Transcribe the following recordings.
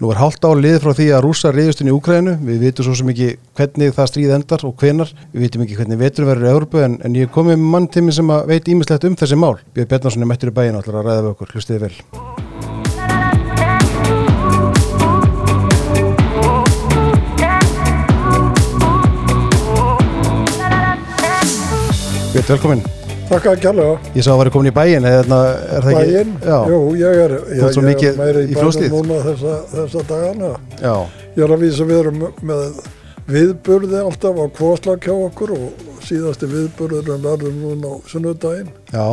Nú er hálft ár lið frá því að rúsa reyðustun í Úkrænu, við vitum svo sem ekki hvernig það stríð endar og hvenar, við vitum ekki hvernig vetur verður í Európu en, en ég er komið með mann til mig sem veit ímislegt um þessi mál. Björn Bjarnarsson er mættur í bæinu ætlar að ræða við okkur, hlustiði vel. Velkomin. Takk að kjærlega. Ég sá að væri komin í bæin, eða það ekki? Bæinn? Já. Jú, ég er, Þú ég, er meira í í bænum núna þessa, þessa dagana. Já, Ég er að vísa við erum með viðburði alltaf á kvoslag hjá okkur og síðasti viðburðurinn verður núna á sunnudaginn, já,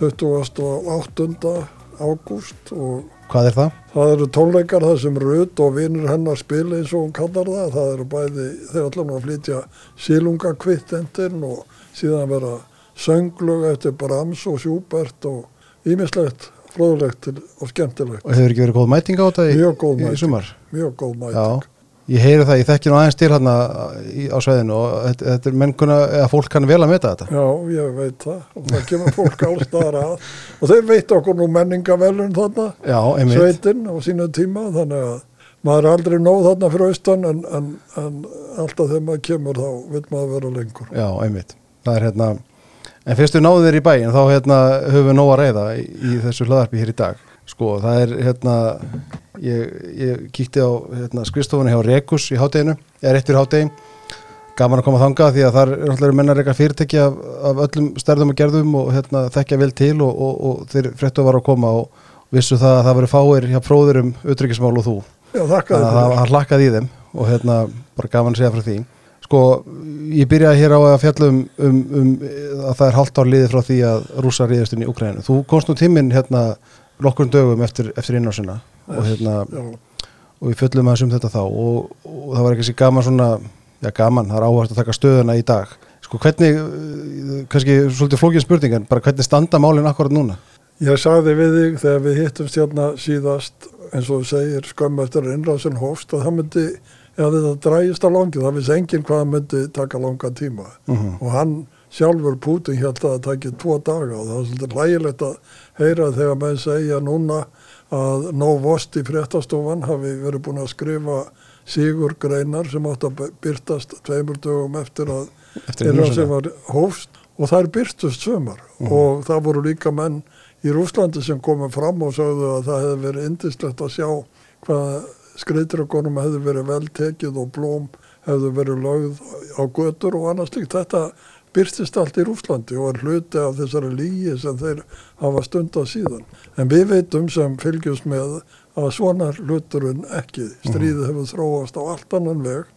28. ágúst og hvað er það? það eru tónleikar þar sem Rut og vinnur hennar spila eins og hún kallar það. Það eru bæði, þeir ætla nú að flytja sílungakvittendin og síðan vera sönglög eftir Brahms og Schubert og ímislegt fróðulegt til- og skemmtilegt. Og hefur ekki verið góð mæting á þetta í, í mæting. sumar? Mjög góð mæting. Já, ég heyri það, ég þekki nú aðeins til hérna í- á sveðinu og þetta, þetta er mennkuna, eða fólk kann vel að meta þetta. Já, ég veit það. Það kemur fólk allstaðar að. Og þeir veit okkur nú menningavelun þarna, Já, sveitin á sínu tíma, þannig að maður er aldrei nóg þarna fyrir austan en, en, en alltaf þegar maður kemur þá vil maður vera lengur. Já, einmitt. Það er hérna, en fyrst við náðum þér í bæin þá hérna höfum við nóg að reyða í, í þessu hlaðarpi hér í dag. Sko, það er hérna, ég, ég kíkti á hérna, skrifstofunni hjá Rekus í hátteginu, eða rétt fyrir háttegin, gaman að koma þangað því að þar er alltaf mennar eitthvað fyrirtæki af, af öllum stærðum og gerðum og hérna, þekkja vel til og, og, og þeir fréttu var að koma og vissu það að það veri fáir hjá fróðir um utryggismál og þú. Já, þakka að þér það hann hlakkað í þeim og hérna bara gaman að segja frá því. Sko, ég byrjaði hér á að fjalla um, um, um að það er halvt ár liðið frá því að rúsa ríðast inn í Ukraínu. Þú komst nú tíminn hérna nokkur dögum eftir, eftir innásina og hérna og við fjöllum aðeins um þetta þá og, og það var ekki sér gaman svona, já gaman, það er áhægt að taka stöðuna í dag. Sko hvernig, kannski svolítið flókin spurning en bara hvernig standa málinn akkurat núna? Ég sagði við þig þegar við hittumst hérna síðast eins og þú segir skömmu eftir innrásin hófst að það myndi, eða þetta drægist á langi, það vissi enginn hvað það myndi taka langa tíma. Mhm. og hann sjálfur Putin held að það taki tvo daga. Og það er svolítið hlægilegt að heyra þegar menn segja núna að Nóvost í fréttastofan hafi verið búin að skrifa sigur greinar sem átt að byrtast tveimur dögum eftir að þeirra sem var hófst. Og þær byrtust sömur og það voru líka menn í Rúslandi sem komið fram og sagðu að það hefði verið indislegt að sjá hvað skreitrakonum hefði verið vel tekið og blóm hefði verið lögð á götur og annars líkt. Þetta byrtist allt í Rúslandi og er hluti af þessari lígi sem þeir hafa stundar síðan. En við veitum sem fylgjumst með að svona hluturinn ekki. Stríðið hefur þróast á allt annan veg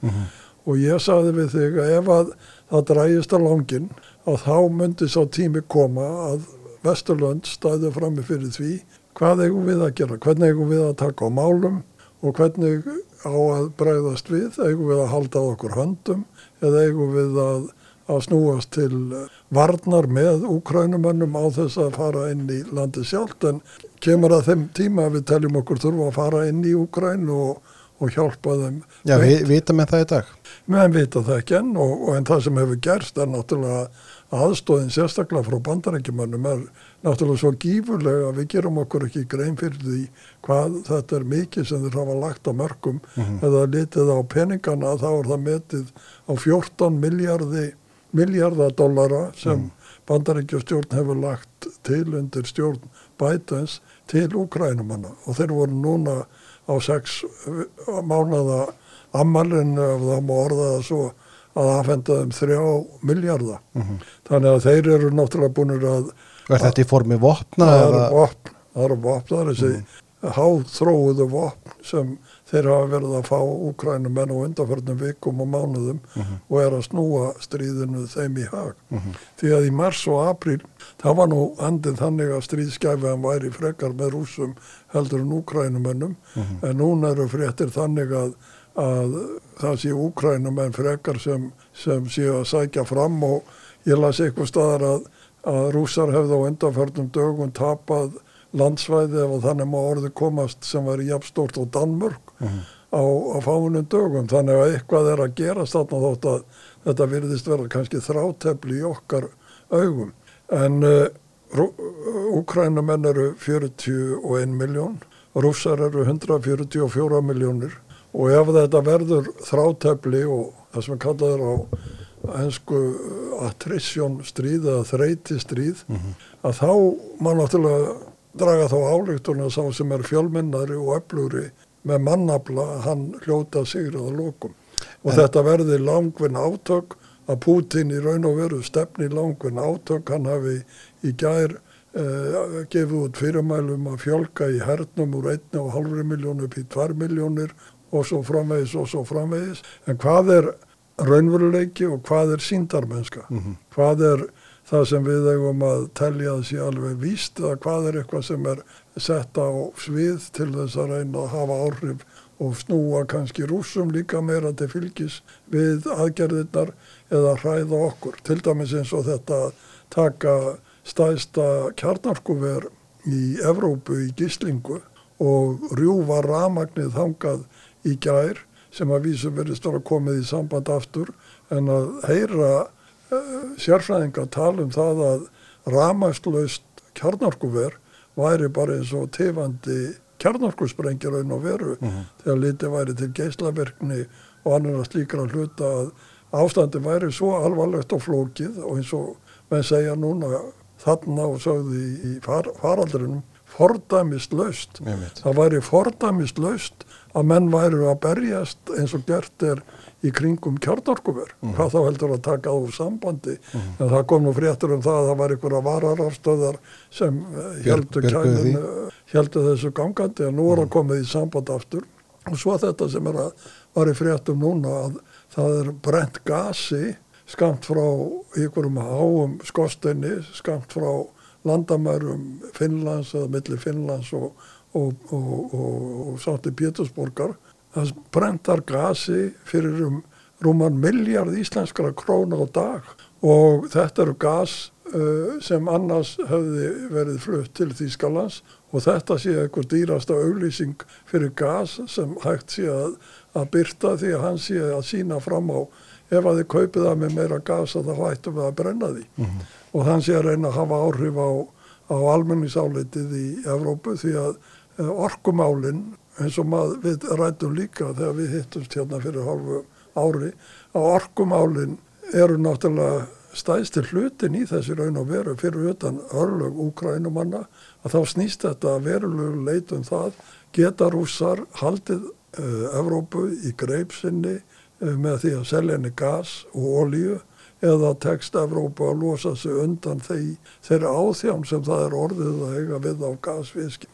og ég sagði við þig að ef að það drægist að langin að þá myndi sá tími koma að Vesturlönd staði frammi fyrir því hvað eigum við að gera, hvernig eigum við að taka á málum og hvernig á að bregðast við, eigum við að halda okkur höndum eða eigum við að, að snúast til varnar með úkrænumönnum á þess að fara inn í landi sjálft? En kemur að þeim tíma við teljum okkur þurfa að fara inn í Úkrænu og, og hjálpa þeim Já, við vita með það í dag. menn vita það ekki enn og, og en það sem hefur gerst er náttúrulega aðstóðin sérstaklega frá bandarækjumannum er náttúrulega svo gífurlega að við gerum okkur ekki grein fyrir því hvað þetta er mikið sem þeir hafa lagt á mörgum eða litið á peningana þá er það metið á 14 miljardi miljardadollara sem bandarækjastjórn hefur lagt til undir stjórn Bidens til Úkrænumanna og þeir voru núna á sex mánada ammalinn ef það má orða það svo að afhenda þeim þrjá miljarda. Þannig að þeir eru náttúrulega búinir að Er þetta í formi vopna? það eru vopn, það eru vopn, það er þessi háþróuðu vopn sem þeir hafa verið að fá úkrænum menn á undarförnum vikum og mánuðum og er að snúa stríðinu þeim í hag. Því að í mars og april það var nú andið þannig að stríðskæfiðan væri frekar með rúsum heldur en úkrænumennum en núna eru fréttir þannig að, að það sé úkrænumenn frekar sem, sem séu að sækja fram og ég las eitthvað staðar að, að rússar hefði á undanförnum dögum tapað landsvæði að þannig má orði komast sem var jafnstórt á Danmörk á, á fáunum dögum. Þannig að eitthvað er að gerast þarna þótt að þetta virðist vera kannski þrátefli í okkar augum. En uh, Úkrænumenn eru 41 miljón rússar eru 144 miljónir og ef þetta verður þrátefli og það sem kallaður á einsku attrition stríð eða þreyti stríð að þá má náttúrulega draga þá álíktun að sá sem er fjölmennari og öflugri með mannabla hann hljóta sigraða lókum og En- þetta verði langvinn átök að Putin í raun og veru stefni langvinn átök. Hann hafi í gær uh, gefið út fyrirmælum að fjölga í hernum úr 1,5 miljónu upp í 2 miljónir og svo framvegis og svo framvegis. En hvað er raunveruleiki og hvað er síndarmennska hvað er það sem við eigum að telja sé alveg víst eða hvað er eitthvað sem er sett á svið til þess að reyna að hafa áhrif og snúa kannski rússum líka meira til fylgis við aðgerðirnar eða hræða okkur. Til dæmis eins og þetta taka stæðsta kjarnarkuver í Evrópu í gíslingu og rjúfa ramagnið þangað í gær sem að vísu verið stóra komið í samband aftur en að heyra uh, sérfræðinga tala um það að ramagslaust kjarnarkuver væri bara eins og tefandi kjarnorkusprengir raun og veru þegar lítið væri til geislaverkni og annar slíkra hluta að ástandi væri svo alvarlegt og flókið og eins og menn segja núna þarna og sögðu í, í far, faraldrinum fordæmist. Einmitt. Það væri fordæmist laust að menn væru að berjast eins og gert er í kringum kjarnorkuver. Hvað þá heldur að taka á sambandi. En það kom nú fréttur um það að það var einhverja vararafstöðar sem því. kælinu, héldu þessu gangandi en nú er það komið í samband aftur. Og svo þetta sem er að var í fréttum núna að það er brent gasi skamt frá einhverjum háum skorsteini, skamt frá landamærum Finnlands eða milli Finnlands og, og, og, og, sátti Pétursborgar. Það brentar gasi fyrir um rúman miljard íslenskra króna á dag. Og þetta eru gas uh, sem annars hefði verið flutt til Þýskalands. Og þetta sé eitthvað dýrasta auglýsing fyrir gas sem hægt sé að, að byrta því að hann sé að sína fram á ef að þið kaupið það með meira gas að það hættum við að brenna því og hann sé að reyna að hafa áhrif á, á almenningsálitið í Evrópu því að uh, orkumálin eins og maður við rættum líka þegar við hittumst hérna fyrir hálfu ári að orkumálin eru náttúrulega stæðstir hlutin í þessi raun og veru fyrir utan örlög úkrænumanna að þá snýst þetta verulegu leitum það geta rússar haldið uh, Evrópu í greipsinni uh, með því að selja henni gas og olíu eða tekst Evrópu að losa sig undan þeir, þeirra áþján sem það er orðið að eiga við á gasviski.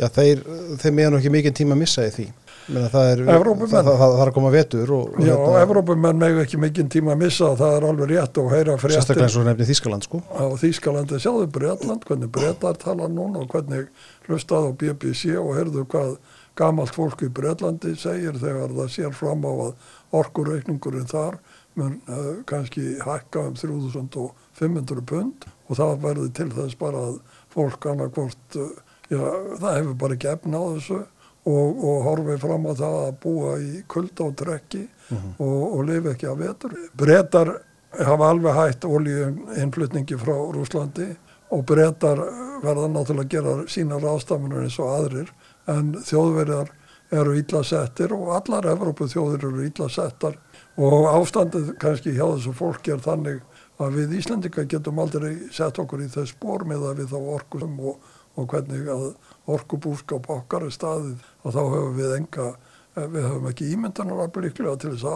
Já, þeir, þeir meðan ekki mikið tíma að missa í því. Það, er, það, það, það er að koma vetur og, og Já, hérna... Evrópumenn megu ekki mikinn tíma að missa, það er alveg rétt og heyra sérstaklega fréttir eins og nefnir Þískaland sko. á Þýskalandi. Sjáðu Bretland, hvernig Bretar tala núna og hvernig hlustaði á BBC og heyrðu hvað gamalt fólk í Bretlandi segir þegar það sér fram á að orkureikningurinn þar mun uh, kannski hækka um 3500 pund og það verði til þess bara að fólk annarkvort, uh, já, það hefur bara ekki efna á þessu og, og horfið fram á það að búa í kulda og trekki og, og lifi ekki af vetur. Bretar hafa alveg hætt olíuinflutningi frá Rúslandi og breytar verða náttúrulega að gera sína ráðstafanur eins og aðrir en þjóðverjar eru illa settir og allar Evrópu þjóðir eru illa settar og ástandið kannski hjá þessu fólki er þannig að við Íslandika getum aldrei sett okkur í þess spór með að við þá orkusum og, og hvernig að orkubúskap okkar er staðið. Og þá höfum við enga við höfum ekki ímyndanar að líklega til þess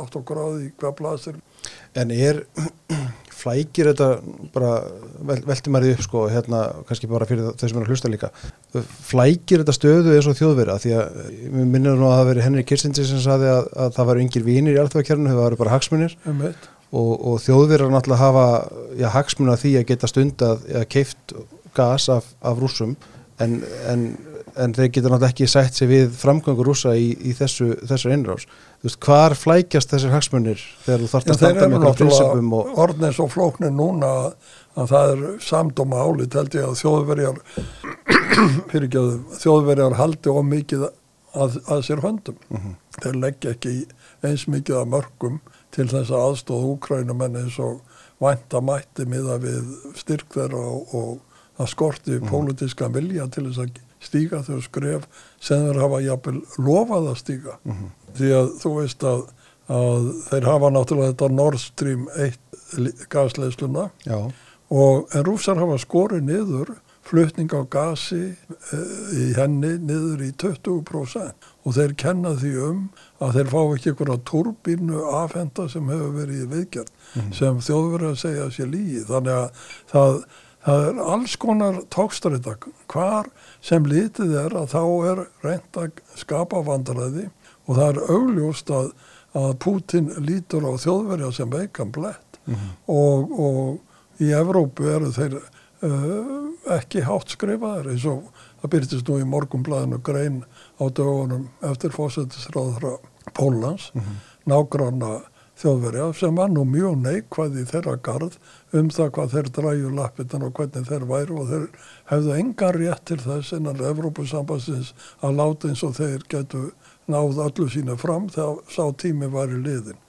því hvað blasir En er, flækir þetta bara, vel, velti maður því upp sko, hérna, kannski bara fyrir þau sem er að hlusta líka, flækir þetta stöðu eins og þjóðverða, því að mér minnir nú að það veri Henry Kissinger sem saði að, að það var yngir vínir í alþjóðakjörnu, það var bara hagsmunir. Um og, og þjóðverðar náttúrulega hafa já, hagsmunna því að geta stundað eða keift gas af, af rússum. En, en, en þeir geta náttúrulega ekki sætt sig við framgöngur rússa í, í þessu, þessu innrás. Þú veist, hvar flækjast þessir hagsmunir þegar þú þarft Já, að standa með einhverjum prinsipum og orðnir svo flóknir núna að, að það er samdóma álit held ég að þjóðverjar fyrir ekki að þjóðverjar haldi of mikið að, að sér höndum. Þeir leggja ekki eins mikið að mörgum til þess að aðstóða úkrænumenn eins og vænta mætti miða við styrk þeirra og, og það skorti mm. pólitíska vilja til þess að stíga þau skref sem þeir hafa jafnvel lofað að stíga. Því að þú veist að, að þeir hafa náttúrulega þetta Nord Stream 1 gasleisluna já, og en rússar hafa skorið niður flutning á gasi uh, í henni niður í 20% og þeir kenna því um að þeir fá ekki einhverja turbínu afhenda sem hefur verið í viðgjörn sem þjóðverið að segja sér lígi þannig að það, það er alls konar tókstræta hvar sem lítið er að þá er reynd að skapa vandræði og það er augljóst að, að Putin lítur á þjóðverja sem veikan blett. Og, og í Evrópu eru þeir uh, ekki hátt skrifaðir eins og það byrjtist nú í morgumblæðinu grein á dögunum eftir fósettisráðra Pólans, nágranna þjóðverja sem var nú mjög neikvæð í þeirra garð um það hvað þeir dræju lappitan og hvernig þeir væru og þeir hefðu engan rétt til þess innan Evrópusambassins að láta eins og þeir getu náð öllu sína fram þegar sá tími var í liðin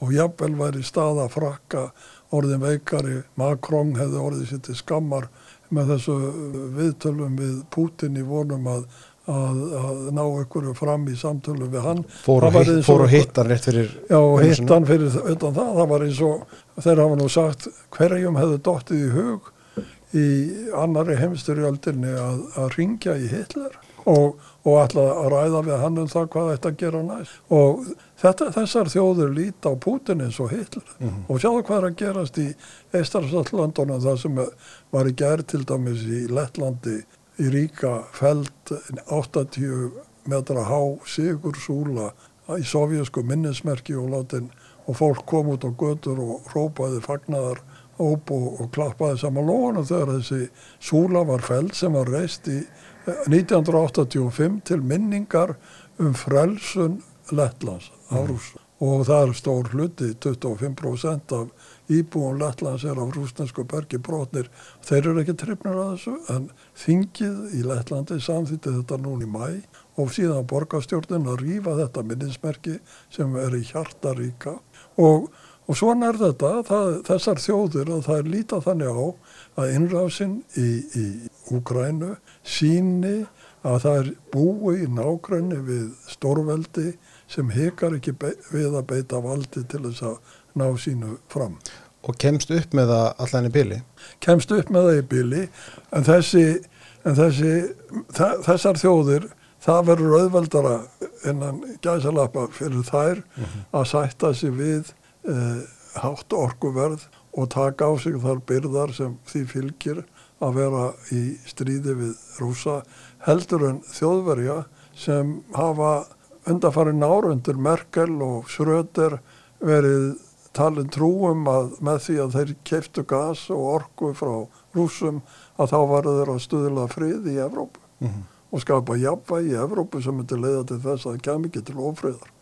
og jafnvel var í staða frakka orðin veikari, Macron hefði orðið sér til skammar með þessu viðtölum við Putin í vonum að, að, að ná ykkur fram í samtölum við hann. fór og, eins fór og- hittan rétt fyrir Já, og einu hitt sinni. hann fyrir utan það, það var eins og þeir hafa nú sagt hverjum hefði dottið í hug í annari heimstyrjöldinni að, að ringja í Hitler og, og ætla að ræða við hann um það hvað þetta gera næst og þetta, þessar þjóður líta á Putin eins og Hitler og sjáðu hvað er að gerast í Eistarsallandunum það sem var í gerð til dæmis í Lettlandi í ríka feld 80 metra há sigur súla í sovjasku minnismerki og látin og fólk kom út á götur og rópaði fagnaðar óp og, og klappaði saman lóðanum þegar þessi súla var feld sem var reist í eh, 1985 til minningar um frelsun Lettlands af rússum og það er stór hluti, 25% af íbúum Lettlands er af rúsnesku bergi brotnir. Þeir eru ekki trefnir að þessu en þingið í Lettlandi samþýtti þetta núna í mæ og síðan borgarstjórnin að rýfa þetta minnismerki sem er í hjartaríka og, og svona er þetta, það, þessar þjóðir að það er líta þannig á að innrásin í, í Úgrænu síni að það er búi í nágræni við stórveldi sem hekar ekki við að beita valdi til þess að ná sínu fram. og kemst upp með það allan í bili Kemst upp með það í bíli en þessi, en þessi þessar þjóðir það verður auðveldara innan gæsalappa fyrir þær að sætta sig við eh, hátt orkuverð og taka á sig þar byrðar sem því fylgir að vera í stríði við rúsa heldur en þjóðverja sem hafa undarfærin árundur Merkel og Schröder verið talin trúum að með því að þeir keiftu gas og orku frá rúsum að þá varu þeir að stuðla frið í Evrópu. Og skapa jafnvægi í Evrópu sem myndi leiða til þess að það kem ekki til ofriðar.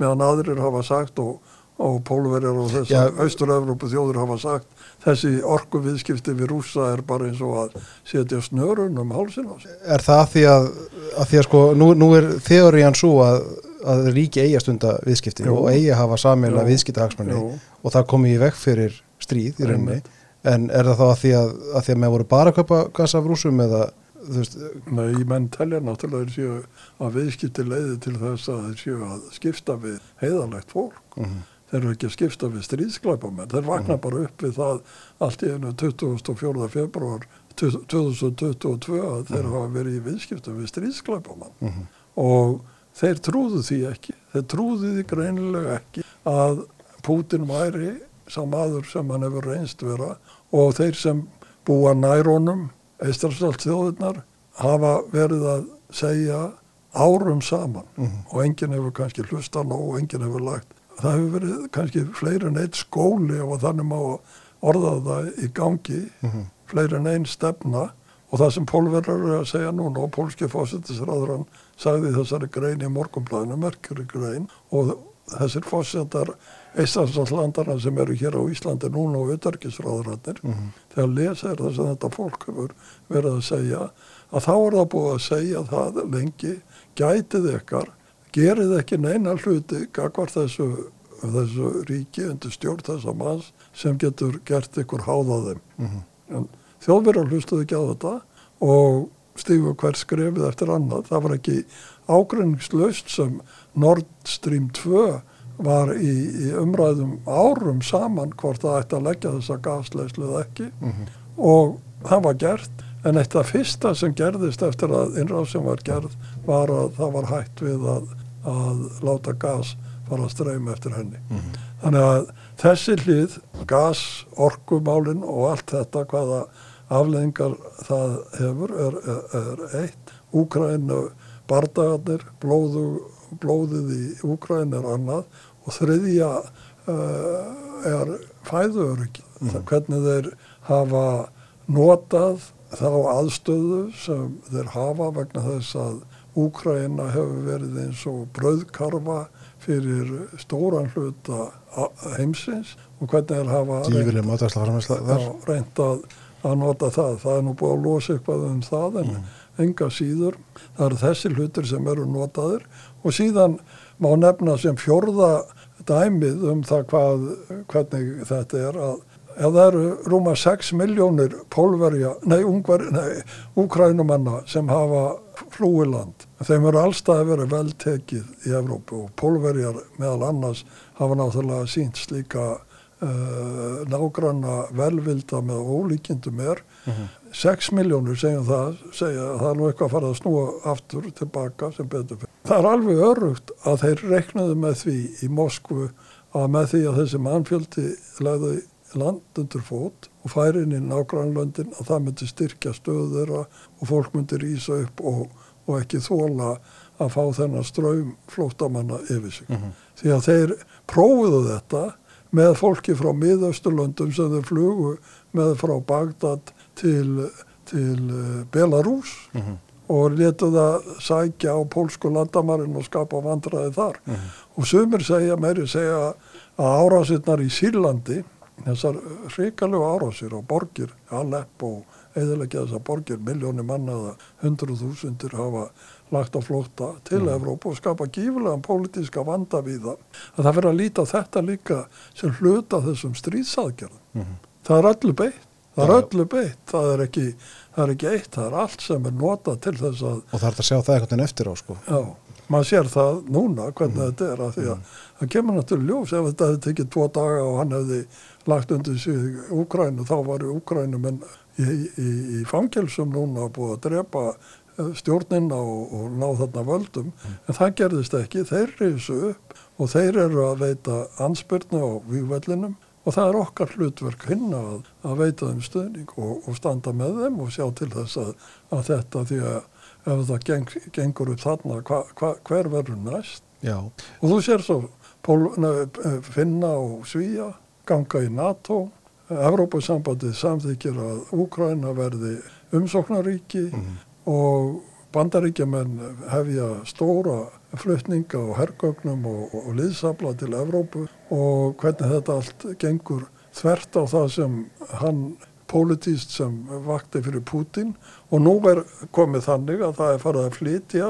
Meðan aðrir hafa sagt og, og pólverjar og þess að austur-Evrópu þjóður hafa sagt þessi orku viðskipti við rúsa er bara eins og að setja snörun um hálsin á sig er það því að, að því að sko nú, nú er þeorían svo að, að ríki eigi að stunda viðskipti Jú. og eigi að hafa sammeila Jú. og það komi í vekk fyrir stríð í rauninni en er það þá að því að, að því að með voru bara að kaupa gas af rúsum eða þú veist, Nei, menn telja náttúrulega séu að viðskipti leiði til þess að þeir séu að skipta við heiðalegt fólk. Mhm. Þeir eru ekki að skipta við stríðsklæpamenn. Þeir vakna bara upp við það allt í einu 24. februar 2022 að þeir hafa verið í viðskiptum við stríðsklæpamenn. Og þeir trúðu því ekki. Þeir trúðu því greinilega ekki að Pútin væri sá maður sem hann hefur reynst vera og þeir sem búa nærónum Eistrarsalt þjóðirnar hafa verið að segja árum saman. Og enginn hefur kannski hlusta nóg og enginn hefur lagt. Það hefur verið kannski fleiri en eitt skóli og þannig má orða það í gangi, fleiri en einn stefna og það sem pólverjar eru að segja núna og pólski fósittisræðurann sagði þessari grein í morgunblæðinu, merkjuri grein og þessir fósittar Eistanslandana sem eru hér á Íslandi núna og utarkisráðurannir þegar lesa er þess að þetta fólk hefur verið að segja að þá er það búið að segja það lengi gætið ykkar, gerið ekki neina hluti gagvar þessu, þessu ríki undir stjórn þessa manns sem getur gert ykkur háða þeim. En þjóðverjar hlustuðu ekki á þetta og stígu hver skrefið eftir annað. Það var ekki ágreiningslaust sem Nord Stream 2 var í, í umræðum árum saman hvort það ætti að leggja þessa gasleislu eða ekki og það var gert en eitt af fyrsta sem gerðist eftir að innráð sem var gerð var að það var hægt við að, að láta gas fara að streyma eftir henni. Þannig að þessi hlið, gas, orkumálin og allt þetta hvaða afleðingar það hefur er, er, er eitt. Úkrænu bardagarnir, blóðu, blóðið í Úkræn er annað og þriðja uh, er fæðuöryggi. Mm. Hvernig þeir hafa notað þá aðstöðu sem þeir hafa vegna þess að Úkræna hefur verið eins og brauðkarfa fyrir stóran hluta heimsins og hvernig þeir hafa reynd að, að nota það. Það er nú búið að losa eitthvað um það en Mm. enga síður. Það eru þessi hlutir sem eru notaðir og síðan má nefna sem fjórða dæmið um það hvað, hvernig þetta er að ef það eru rúma 6 miljónir pólverja, nei, ungver, nei, úkrænumanna sem hafa flúiland. Þeim eru allstað verið veltekið í Evrópu og pólverjar meðal annars hafa náttúrulega sínt slíka uh, nágranna velvilda með ólíkindum er. 6 miljónur segjum það, segja að það er nú eitthvað að fara að snúa aftur tilbaka sem betur fyrir. Það er alveg örugt að þeir reiknaðu með því í Moskvu að með því að þessi mannfjöldi leiði land undir fót og færi inn í nágrannlöndin að það myndi styrkja stöðu þeirra og fólk myndi rýsa upp og, og ekki þóla að fá þennan ströym flóttamanna yfir sig. Því að þeir prófuðu þetta með fólki frá miðausturlöndum sem þeir flugu með frá Bagdad til, til eh, Belarus og letu það sækja á pólsku landamarinn og skapa vandraði þar. Og sumir segja, meiri segja að árásirnar í Sýrlandi, þessar hrikalegu árásir á borgir, Alep og eðilegja þessar borgir, miljóni manna eða hundruð þúsundir hafa lagt á flótta til mm. Evrópu og skapa gífulegan pólitíska vanda við það. Að það verður að líta þetta líka sem hluta þessum stríðsaðgerðum. Það er öllu beitt. Það er öllu beitt. Það er ekki, það er ekki eitt, það er allt sem er notað til þess að Og það er að sjá það einhvern veginn eftir á sko. Já, maður sér það núna hvernig þetta er að því að það kemur náttúrulega ljós ef þetta hefði tekið tvo daga og hann hefði lagt undir sig Úkrænu þá var Úkrænu menn í, í, í fangelsum núna búið að drepa stjórnina og, og ná þarna völdum en það gerðist ekki, þeir reysu upp og þeir eru að veita ansbyrnu á vývellinum og það er okkar hlutverk hinn að, að veita þeim stöðning og, og standa með þeim og sjá til þess að, að þetta því að ef það geng, gengur upp þarna, hva, hva, hver verður næst? Já, Og þú sér svo Pól, ne, Finna og Svíja ganga í NATO, Evrópusambandið samþykir að Úkræna verði umsóknaríki og bandaríkjaman hefja stóra flutninga og hergögnum og, og, og liðsabla til Evrópu. Og hvernig þetta allt gengur þvert á það sem hann pólitíst sem vakti fyrir Putin og nú er komið þannig að það er farið að flytja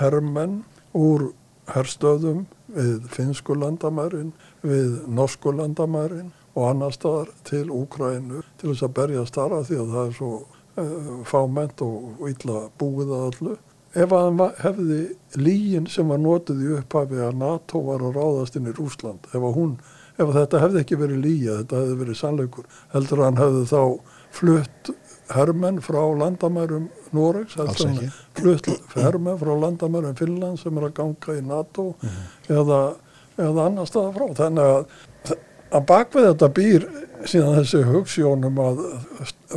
hermenn úr herstöðum við finsku landamærin, við norsku landamærin og annar staðar til Úkrænu til þess að berja starra því að það er svo uh, fámennt og, illa búið að allu. Ef að hann hefði lígin sem var notið í upphafi að NATO var að ráðast inn í Rúsland, ef hún ef þetta hefði ekki verið líja, þetta hefði verið sannleikur, heldur að hann hefði þá flutt hermenn frá landamærum Noregs, heldur hann flutt hermenn frá landamærum Finnland sem er að ganga í NATO eða, eða annar staða frá. Þannig að, að bakvið þetta býr síðan þessi hugssjónum að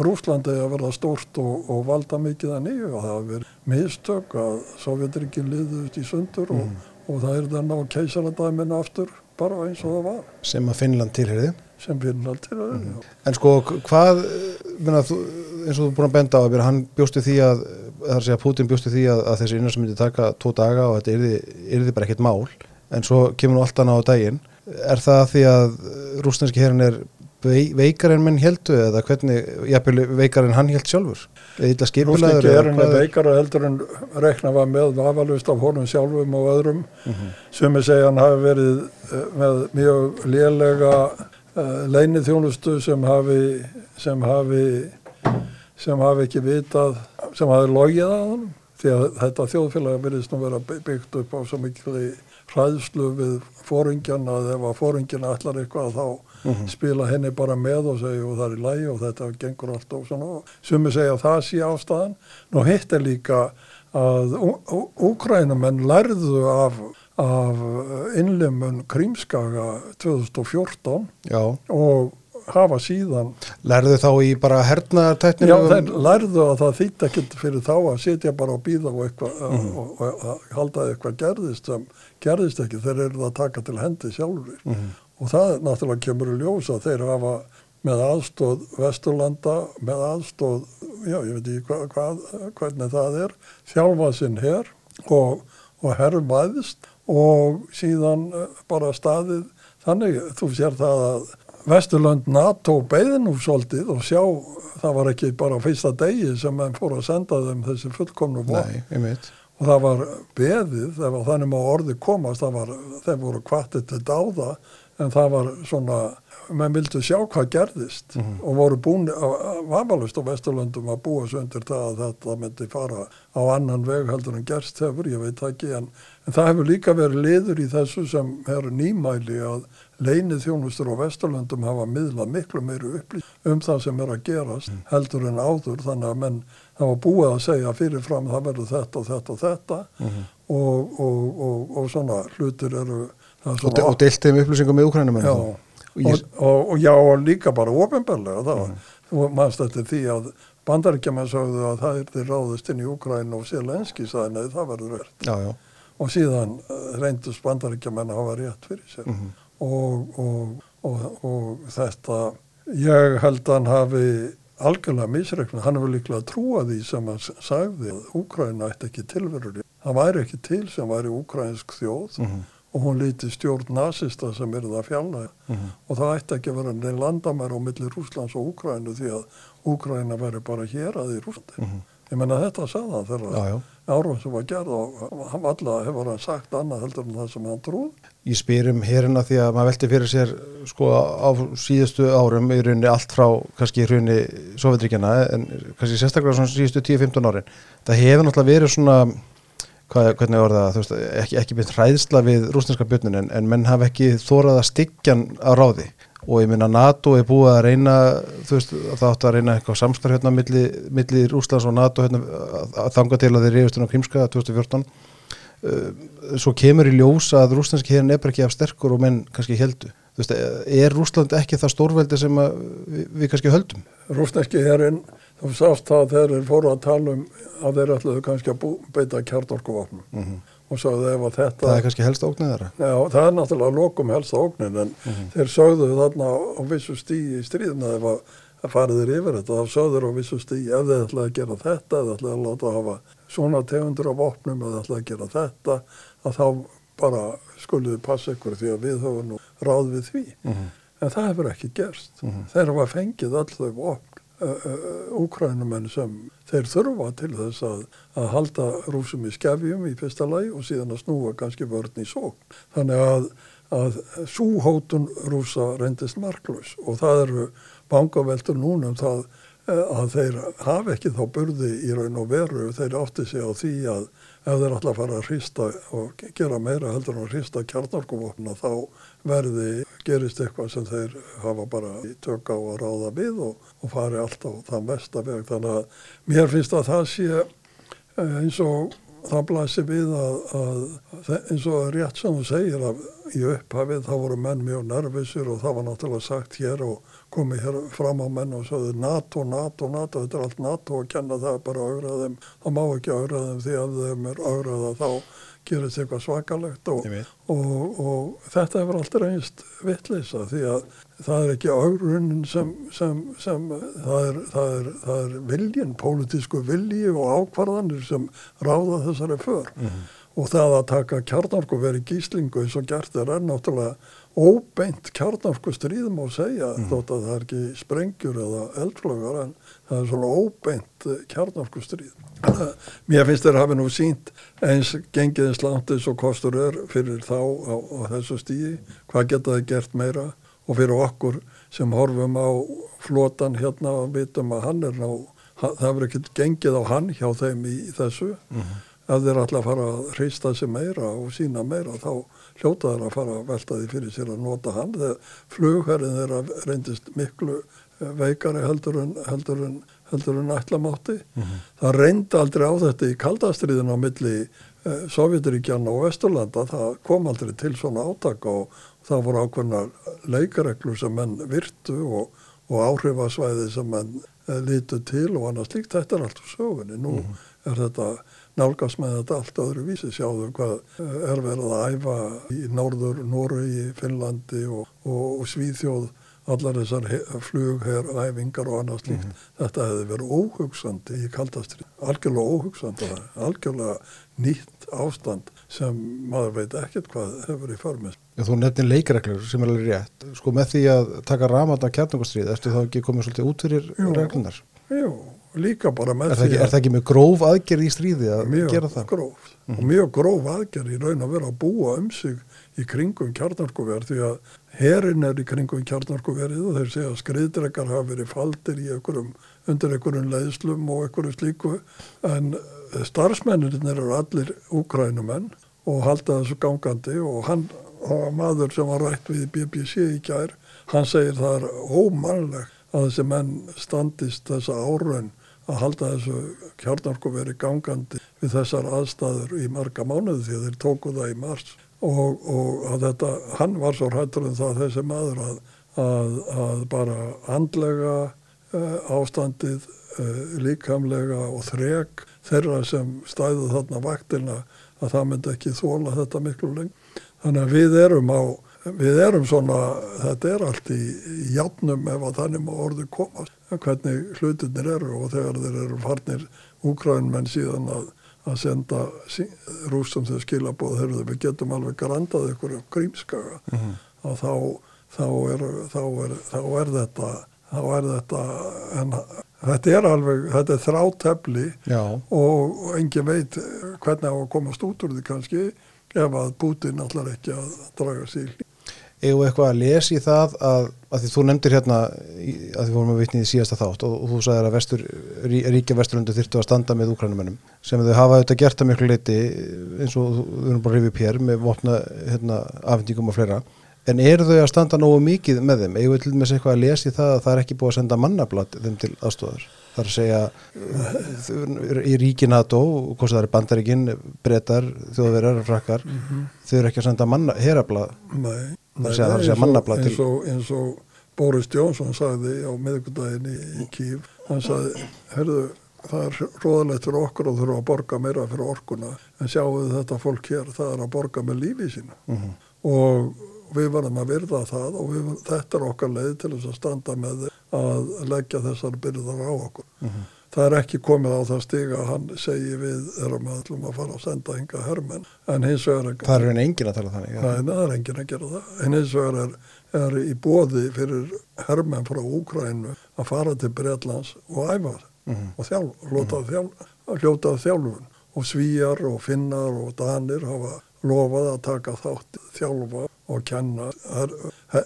Rúslandi að verða stórt og, og valda mikið að nýju og það hafa verið mistök að Sovjetrikinn liðust í sundur og, og það er þannig á keisaradæminu aftur bara eins og það var sem að Finnland tilheyriði. sem Finnland til að mm. En sko, hvað, menna, þú, eins og þú er búin að benda á að hann bjósti því að, það er að segja, Putin bjósti því að, að þessi innræðsum myndi taka tvo daga og þetta yrði, yrði bara ekkert mál, en svo kemur nú allt annað á daginn. Er það því að rúsneski herrin er vei, veikar en menn heldu eða hvernig, jafnvel veikar en hann held sjálfur? Eða skipulaður? Rúsningi eða er hvað veikara heldur en rekna var með vafalust af honum sjálfum og öðrum sem er segja hann hafi verið eh, með mjög lélega uh, leinithjónustu sem hafi sem hafi sem hafi ekki vitað sem hafi logið að hann því að þetta þjóðfélag verðist nú vera by- byggt upp á svo miklu hræðslu við fóringjan að ef að fóringjan ætlar eitthvað þá spila henni bara með og segja og það er í lægi og þetta gengur allt og svona. Sumi segja að það sé ástæðan. Nú hitt er líka að Úkrænumenn lærðu af, af innlimun Krímskaga 2014 Já, og hafa síðan lærðu þá í bara hernaðartæknir Já, þeir lærðu að það þýtti ekkert fyrir þá að sitja bara og býða og, eitthvað, Mhm. og, og, og halda að eitthvað gerðist sem gerðist ekki, þeir eru að taka til hendi sjálfur Mhm. og það náttúrulega kemur í ljós að þeir hafa með aðstóð Vesturlanda, með aðstóð, já ég veit ekki hva, hvað, hvernig það er, þjálfa sinn her og, og herrmaðist og síðan eh, bara staðið þannig, þú sér það að Vesturlönd NATO beði nú svolítið og sjá, það var ekki bara fyrsta degi sem menn fór að senda þeim þessi fullkomnu einmitt og það var beðið, það var þannig má orði komast, var, þeir voru kvartið til dáða en það var svona, menn vildu sjá hvað gerðist. Og voru búin, vafalust á Vesturlöndum að búa svo undir það að þetta myndi fara á annan veg heldur en gerst hefur, ég veit ekki, en, en það hefur líka verið liður í þessu sem er nýmæli að leinið þjónustur á Vesturlöndum hafa miðlað miklu meiri upplýs um það sem er að gerast heldur en áður þannig að menn það var búið að segja fyrirfram það verður þetta og þetta og þetta og, og, og, og svona hlutir eru er svona, og deilt þeim upplýsingum með Úkrænum já, og og, ég, og, já og líka bara ofinbarlega það. Var, þú mannst eftir því að bandaríkjaman sagðu að það er því ráðist inn í Ukræn og Sélenski sagði nei það verður verð já, já, og síðan uh, reyndust bandaríkjaman að hafa rétt fyrir sér. Og, og, og, og þetta ég held að hann hafi algjörlega misreiknað, hann hefur líklega trúað því sem hann sagði að Úkræna ætti ekki tilverur það væri ekki til sem væri úkrænsk þjóð og hún líti stjórn nasista sem er það fjalla og það ætti ekki að vera neinn landamæri á milli Rúslands og Úkrænu því að Úkræna veri bara hér að í Rúslandi ég menna þetta sagði hann þegar já. Árum sem var gerð og hann alla hefur hann sagt annað heldur en það sem hann trúð Ég spyr um hérina því að maður velti fyrir sér sko á síðustu árum í rauninni allt frá kannski í rauninni Sovjetríkjana en kannski sérstaklega svona síðustu 10-15 árin. Það hefur náttúrulega verið svona hvað, hvernig var það, veist, ekki, ekki beint hræðsla við rúsneska björnin en, en menn hafa ekki þórað að styggjan á ráði og ég minna NATO er búið að reyna þú veist, það átti að reyna eitthvað samstarf hérna milli, milli Rúslands og NATO hérna, að- að þanga til að þeir reyðust á Krímska 2014 uh, svo kemur í ljós að rúslandski hérna er bara ekki af sterkur og menn kannski heldu þú veist, er Rúsland ekki það stórveldi sem að við, við kannski höldum? Rúsneski herinn, þú sást það þegar þeir fóru að tala um að þeir ætluðu kannski að bú, beita kjartorkuvopnum og sagðu ef að þetta það er kannski helst ógnið þeirra. Já, það er náttúrulega lokum helsta ógnin en þeir sögðu þarna á vissu stíi í stríðina ef að, að farið þeir yfir þetta, þá sögðu þeir á vissu stíi ef þeir ætlaði að gera þetta, ef þeir ætlaði að láta hafa svona tegundur af opnum, ef þeir ætlaði að gera þetta, að þá bara skuluðu passa ykkur því að við höfum nú ráð við því. En það hefur ekki gerst. Þeir hafa úkrænumenn sem þeir þurfa til þess að, að halda rúsum í skefjum í fyrsta lagi og síðan að snúa kannski vörn í sókn. Þannig að, að súhótun rúsa reyndist marklaus og það eru bankaveltur núna um það að þeir hafa ekki þá burði í raun og veru, þeir átti sig á því að ef þeir að fara að hrista og gera meira heldur en að hrista kjarnarkuvopna þá verði gerist eitthvað sem þeir hafa bara tök á að ráða við og, og fari alltaf þann vestaveg þannig að mér finnst að það sé eh, eins og það blæsi við að, að eins og rétt sem þú segir að í upphafið þá voru menn mjög nervisir og það var náttúrulega sagt hér og komið hér fram á menn og sagði NATO, NATO, NATO, þetta er allt NATO og kenna það bara augrað þeim, það má ekki augrað þeim því að þeim er augraða þá gerist eitthvað svakalegt og, og, og þetta hefur alltaf reynst vittleysa því að það er ekki augrunin sem, sem, sem það, er, það, er, það er viljin, pólitísku vilji og ákvarðanir sem ráða þessari för. Og það að taka kjarnarku verið gíslingu eins og gert er er náttúrulega óbeint kjarnarku stríðum að segja þótt að það er ekki sprengjur eða eldflögar en það er svona óbeint kjarnarku stríð. Mér finnst þér hafi nú sínt eins gengið eins langt eins og kostur er fyrir þá á, á þessu stíði, hvað geta þið gert meira? Og fyrir okkur sem horfum á flotan hérna og vitum að hann er ná það hefur ekkert gengið á hann hjá þeim í þessu. Ef þeir að fara að hrista sig meira og sína meira þá hljóta þeir að fara að velta því fyrir sér að nota hann þegar flugherrin þeirra reyndist miklu eh, veikari heldur en, heldur en, heldur en ætlamátti. Það reyndi aldrei á þetta í kaldastriðin á milli eh, Sovjetiríkjana og Vesturlanda, það kom aldrei til svona átaka og það voru ákveðnar leikareglu sem menn virtu og, og áhrifasvæði sem menn eh, lítu til og annað slíkt, þetta er allt úr sögunni. Nú er þetta nálgast með þetta allt öðru vísi, sjáðu hvað eh, er verið að æfa í Norður, Noregi, Finnlandi og, og, og Svíþjóð allar þessar flugher, æfingar og annað slíkt. Þetta hefði verið óhugsandi í kaldastrið, algjörlega óhugsandi, algjörlega nýtt ástand sem maður veit ekkert hvað hefur í förmest. Þú nefnir leikreglur sem er alveg rétt. Sko með því að taka ramat af kjarnangostrið, ertu þá ekki komið svolítið út fyrir Jú. reglunar? Jú, líka bara með Er það, ekki, er það ekki með gróf aðgerð í stríði að mjög gera það? gróf. Og mjög gróf aðgerð í raun að vera að búa um sig í kringum kjarnarkuver því að herin er í kringum kjarnarkuverið og þeir segja að skriðdrekar hafa verið faldir í einhverjum, undir einhverjum leiðslum og einhverju slíku. En starfsmennirinn eru allir úkrænumenn og halda þessu gangandi og hann og maður sem var rætt við BBC í gær, hann segir það er ómannlegt að þessi menn standist þessa áraun að halda þessu kjarnarkuveri gangandi við þessar aðstæður í marga mánuði því þeir tóku það í mars og, og að þetta, hann var svo hrættur en það þessi maður að, að, að bara andlega uh, ástandið uh, líkamlega og þrek þeirra sem stæðu þarna vaktina að það myndi ekki þóla þetta miklu lengi. Þannig að við erum á við erum svona, þetta er allt í játnum ef að þannig má orðu komast, hvernig hlutinir eru og þegar þeir eru farnir úkrænmenn síðan að, að senda rústum þegar skilabóð þegar við getum alveg grandað ykkur um grímskaga mm -hmm. og þá, þá, er, þá, er, þá er þetta þá er þetta en þetta er alveg, þetta er þrátefli og, og engin veit hvernig á að komast út úr því kannski ef að Putin allar ekki að draga sér Eða eitthvað að lesa í það að, að því þú nefndir hérna að því vorum við vitnið í síðasta þátt og, og þú sagðir að vestur, rí, ríkja vesturlundu þyrtu að standa með úkrænumennum sem þau hafa auðvitað gert að miklu leiti eins og við erum bara rifið upp hér með vopna hérna, afhendingum og fleira en eru þau að standa nógu mikið með þeim? Eða til dæmis eitthvað að lesa í það að það er ekki búið að senda mannablat þeim til aðstofar? Það er að segja í ríki NATO, hvort það er bandaríkin, brettar, þjóðverjar, frakkar, mm -hmm. þau eru ekki að senda manna, herablað. Nei, Eins og, eins og Boris Jónsson sagði á miðugdægin í, í Kív, hann sagði, herðu, það er róðalegt fyrir okkur og þurfa að borga meira fyrir orkuna, en sjáu þetta fólk hér, það er að borga með lífið sína. Mm -hmm. Og við varum að virða það og við, þetta er okkar leið til þess að standa með að leggja þessar byrðar á okkur. Mm -hmm. Það er ekki komið á það stiga að hann segi við erum að að fara að senda hinga hermenn en hins vegar er... Það er engin að tala þannig. Nei, það er engin að gera það. En hins vegar er, er í bóði fyrir hermenn frá Úkrænu að fara til Breitlands og æfa mm -hmm. og þjálf, lóta mm -hmm. þjálf, hljóta þjálfun og svíjar og finnar og danir hafa lofað að taka þátt þjálfa og kenna her, her,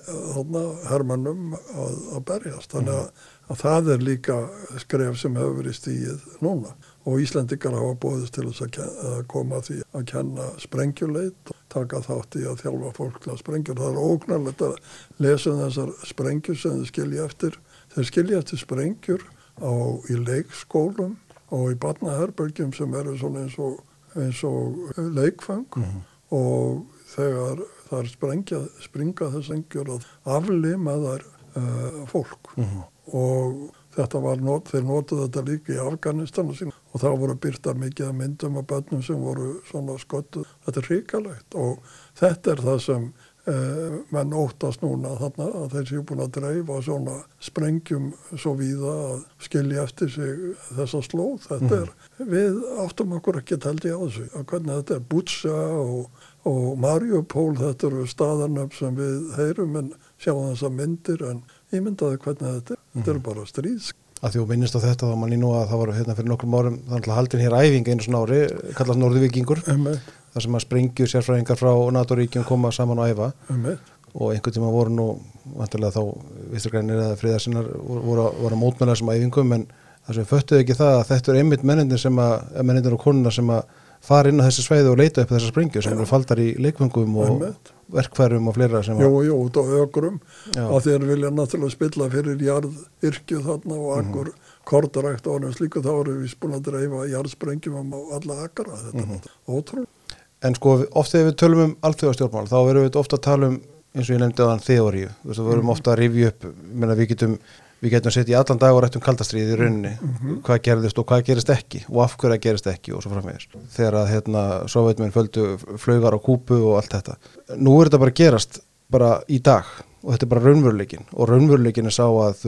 hermannum að, að berjast. Þannig að, að það er líka skref sem hefur verið stíð núna og Íslandikar hafa bóðist til þess að, koma því að kenna sprengjuleit og taka þátt í að þjálfa fólk til að sprengja. Það er ógnarlegt að lesa þessar sprengjur sem þeir skilja eftir. Þeir skilja eftir sprengjur á, í leikskólum og í barnaherbergjum sem eru svona eins og, eins og leikfang mm -hmm. og þegar það er sprengja, springa þess engjur að aflima þar uh, fólk mm -hmm. Og þetta var, not, þeir notuð þetta líka í Afganistan og, þá voru byrta mikið myndum af börnum sem voru svona skottuð, þetta er hrikalegt og þetta er það sem uh, menn óttast núna þarna að þeir séu búin að dreifa svona sprengjum svo víða að skilja eftir sig þessa slóð, þetta mm -hmm. er við áttum okkur ekki að teldi á þessu að hvernig þetta er Butsa og og Mariupól þetta eru staðarnöfn sem við heyrum en sjáum þessa myndir en ég myndaði hvernig þetta er, þetta eru bara stríðsk. Að því þú minnist á þetta þá mann í nú að það var hérna fyrir nokkrum árum þannig að haldin hér æfing einu svona ári kallast Norðuvikingur þar sem að sprengjur sérfræðingar frá NATO-ríkjum koma saman og æfa. Og einhvern tíma voru nú vantilega þá visturgrænir eða friðarsinnar voru, voru að mótmæla þessum æfingum en þar sem föttuðu ekki það að þetta er einmitt mennindir sem að, mennindir og konuna sem að fara inn á þessi sveiði og leita upp þessar springju sem eru faldar í leikfengum og verkfærum og fleira sem Jú, jú, út á ökrum. Að þeir vilja náttúrulega spilla fyrir jarðyrkju þarna og Mhm. akkur kortarækt og annars líka þá eru við búin að dreifa jarðsprengjum á alla akkara þetta Mhm. er náttúrulega ótrúlega en sko oft þegar við tölum um allþjóðastjórnmál þá erum við ofta að tala um eins og ég nefndi þann þeoríu, þú veist, við verum ofta að rifja upp menna, við getum við getum sett í allan dag og rættum kaldastríð í rauninni. Hvað gerðist og hvað gerist ekki og af hverju það gerist ekki og svo framvegis. Þegar að hérna, sovjetmenn földu flaugar á kúpu og allt þetta. Nú er þetta bara að gerast bara í dag og þetta er bara raunveruleikin og raunveruleikin er sá að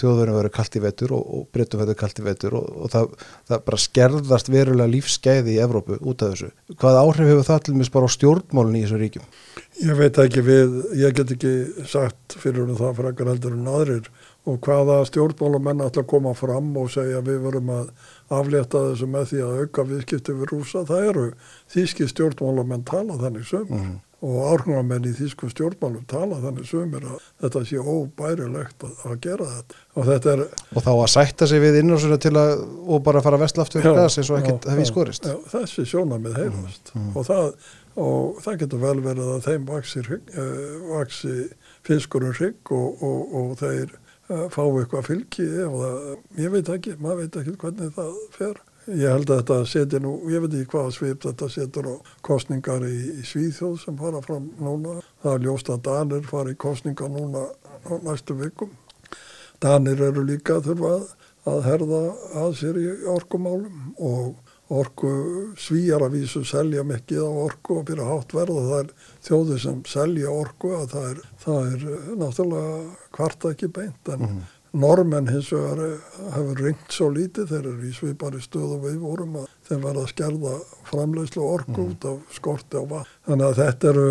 þjóðverðin verður kalt í vetur og, og breytum verður kalt í vetur og, og það, það bara skerðast verulega lífsgæði í Evrópu út af þessu. Hvað áhrif hefur það til mér bara á stjórnmálun í þessu ríkjum? Ég veit ekki við, ég get ekki sagt fyrir það frekar heldur en aðrir og hvaða stjórnmálamenn ætla að koma fram og segja við verum að aflétta þessu með því að auka viðskipti við rúsa, það eru þýski stjórnmálamenn tala þannig sömur Mhm. og árhungamenn í þýskum stjórnmálum tala þannig sömur að þetta sé óbærilegt að, að gera þetta og þetta er Og þá að sætta sig við innrásuna til að og bara fara vestlaftur Já, gas eins og ekkert hefði skorist. Já, þessi sjónamið heyrast Mhm, og, það, og það getur vel verið að þeim vaksi, uh, vaksi fiskurinn hrygg og, og, og þeir fá eitthvað fylgi það, ég veit ekki, maður veit ekki hvernig það fer. Ég held að þetta seti nú, ég veit ekki hvaða svip þetta setur á kostningar í, í Svíþjóð sem fara fram núna. Það er ljóst að Danir fara í kostningar núna á næstu vikum. Danir eru líka að þurfa að, að herða að sér í orkumálum og orku svíjar að vísu selja mikið á orku og byrja hátt verð og það er þjóði sem selja orku að það er, það er eh, náttúrulega hvart ekki beint en Mhm. normenn hins vegar eh, hefur ringt svo lítið þeir eru í svipari stöð og við vorum að þeim verða að skerða framleiðslu orku út af skorti á vatn þannig að þetta eru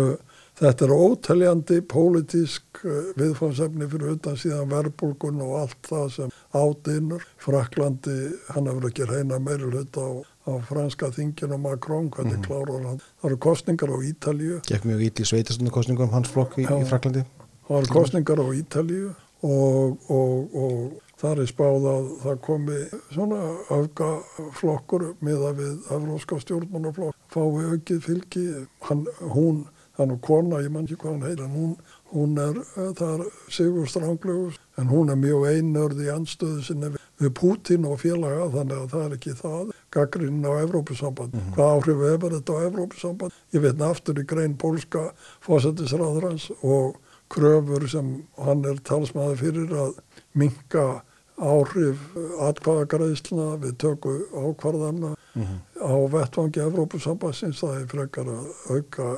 Þetta er óteljandi pólitísk eh, viðfáðsefni fyrir utan síðan verbulgun og allt það sem ádinnur. Fraklandi, hann hefur ekki reyna meiri hlut á, á franska þinginu Macron, hvernig Mhm. klárar hann. Það eru kostningar á Ítalíu, Gekk mjög ítli sveitastundarkostningum hans flokk í, í Fraklandi. það eru kostningar á Ítalíu og, og, og þar er spáð að það komi svona öfgaflokkur miða við evróska stjórnmannaflokk, fái aukið fylgi, hann, hún er nú kona, ég mann ekki hvað hann en hún, hún er, eh, það er Sigur Stranglegus, en hún er mjög einörð í anstöðu sinni við, Pútín og félaga, þannig að það er ekki það gaggrinn á Evrópusamband. Hvað áhrif hefur þetta á Evrópusamband? Ég veit aftur í grein pólska fósættisráðrans og kröfur sem hann er talsmaður fyrir að minka áhrif atkvæðagreðsluna við töku ákvarðana Mhm. á vettvangi Evrópusambassins það er frekar að auka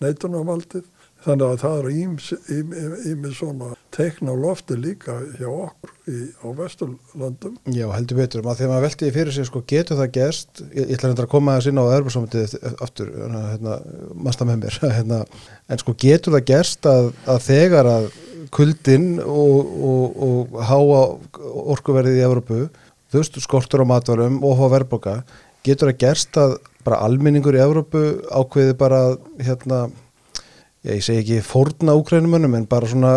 neitunarvaldið þannig að það eru ími svona teikna á lofti líka hjá okkur í, á Vesturlandum Já, heldur betur. Maður þegar maður veltiði fyrir sig, sko, getur það gerst, ég, ég ætla reyndar að koma þess inn á Örbursamöndið aftur, hérna, mannsta með mér, hérna, en sko, getur það gerst að, að þegar að kuldin og, og, og háa orkuverðið í Evrópu, veist, skortur á matvarum og há verðboka, getur það gerst að bara almenningur í Evrópu ákveði bara, hérna, ég segi ekki fórna úkrænumönnum en bara svona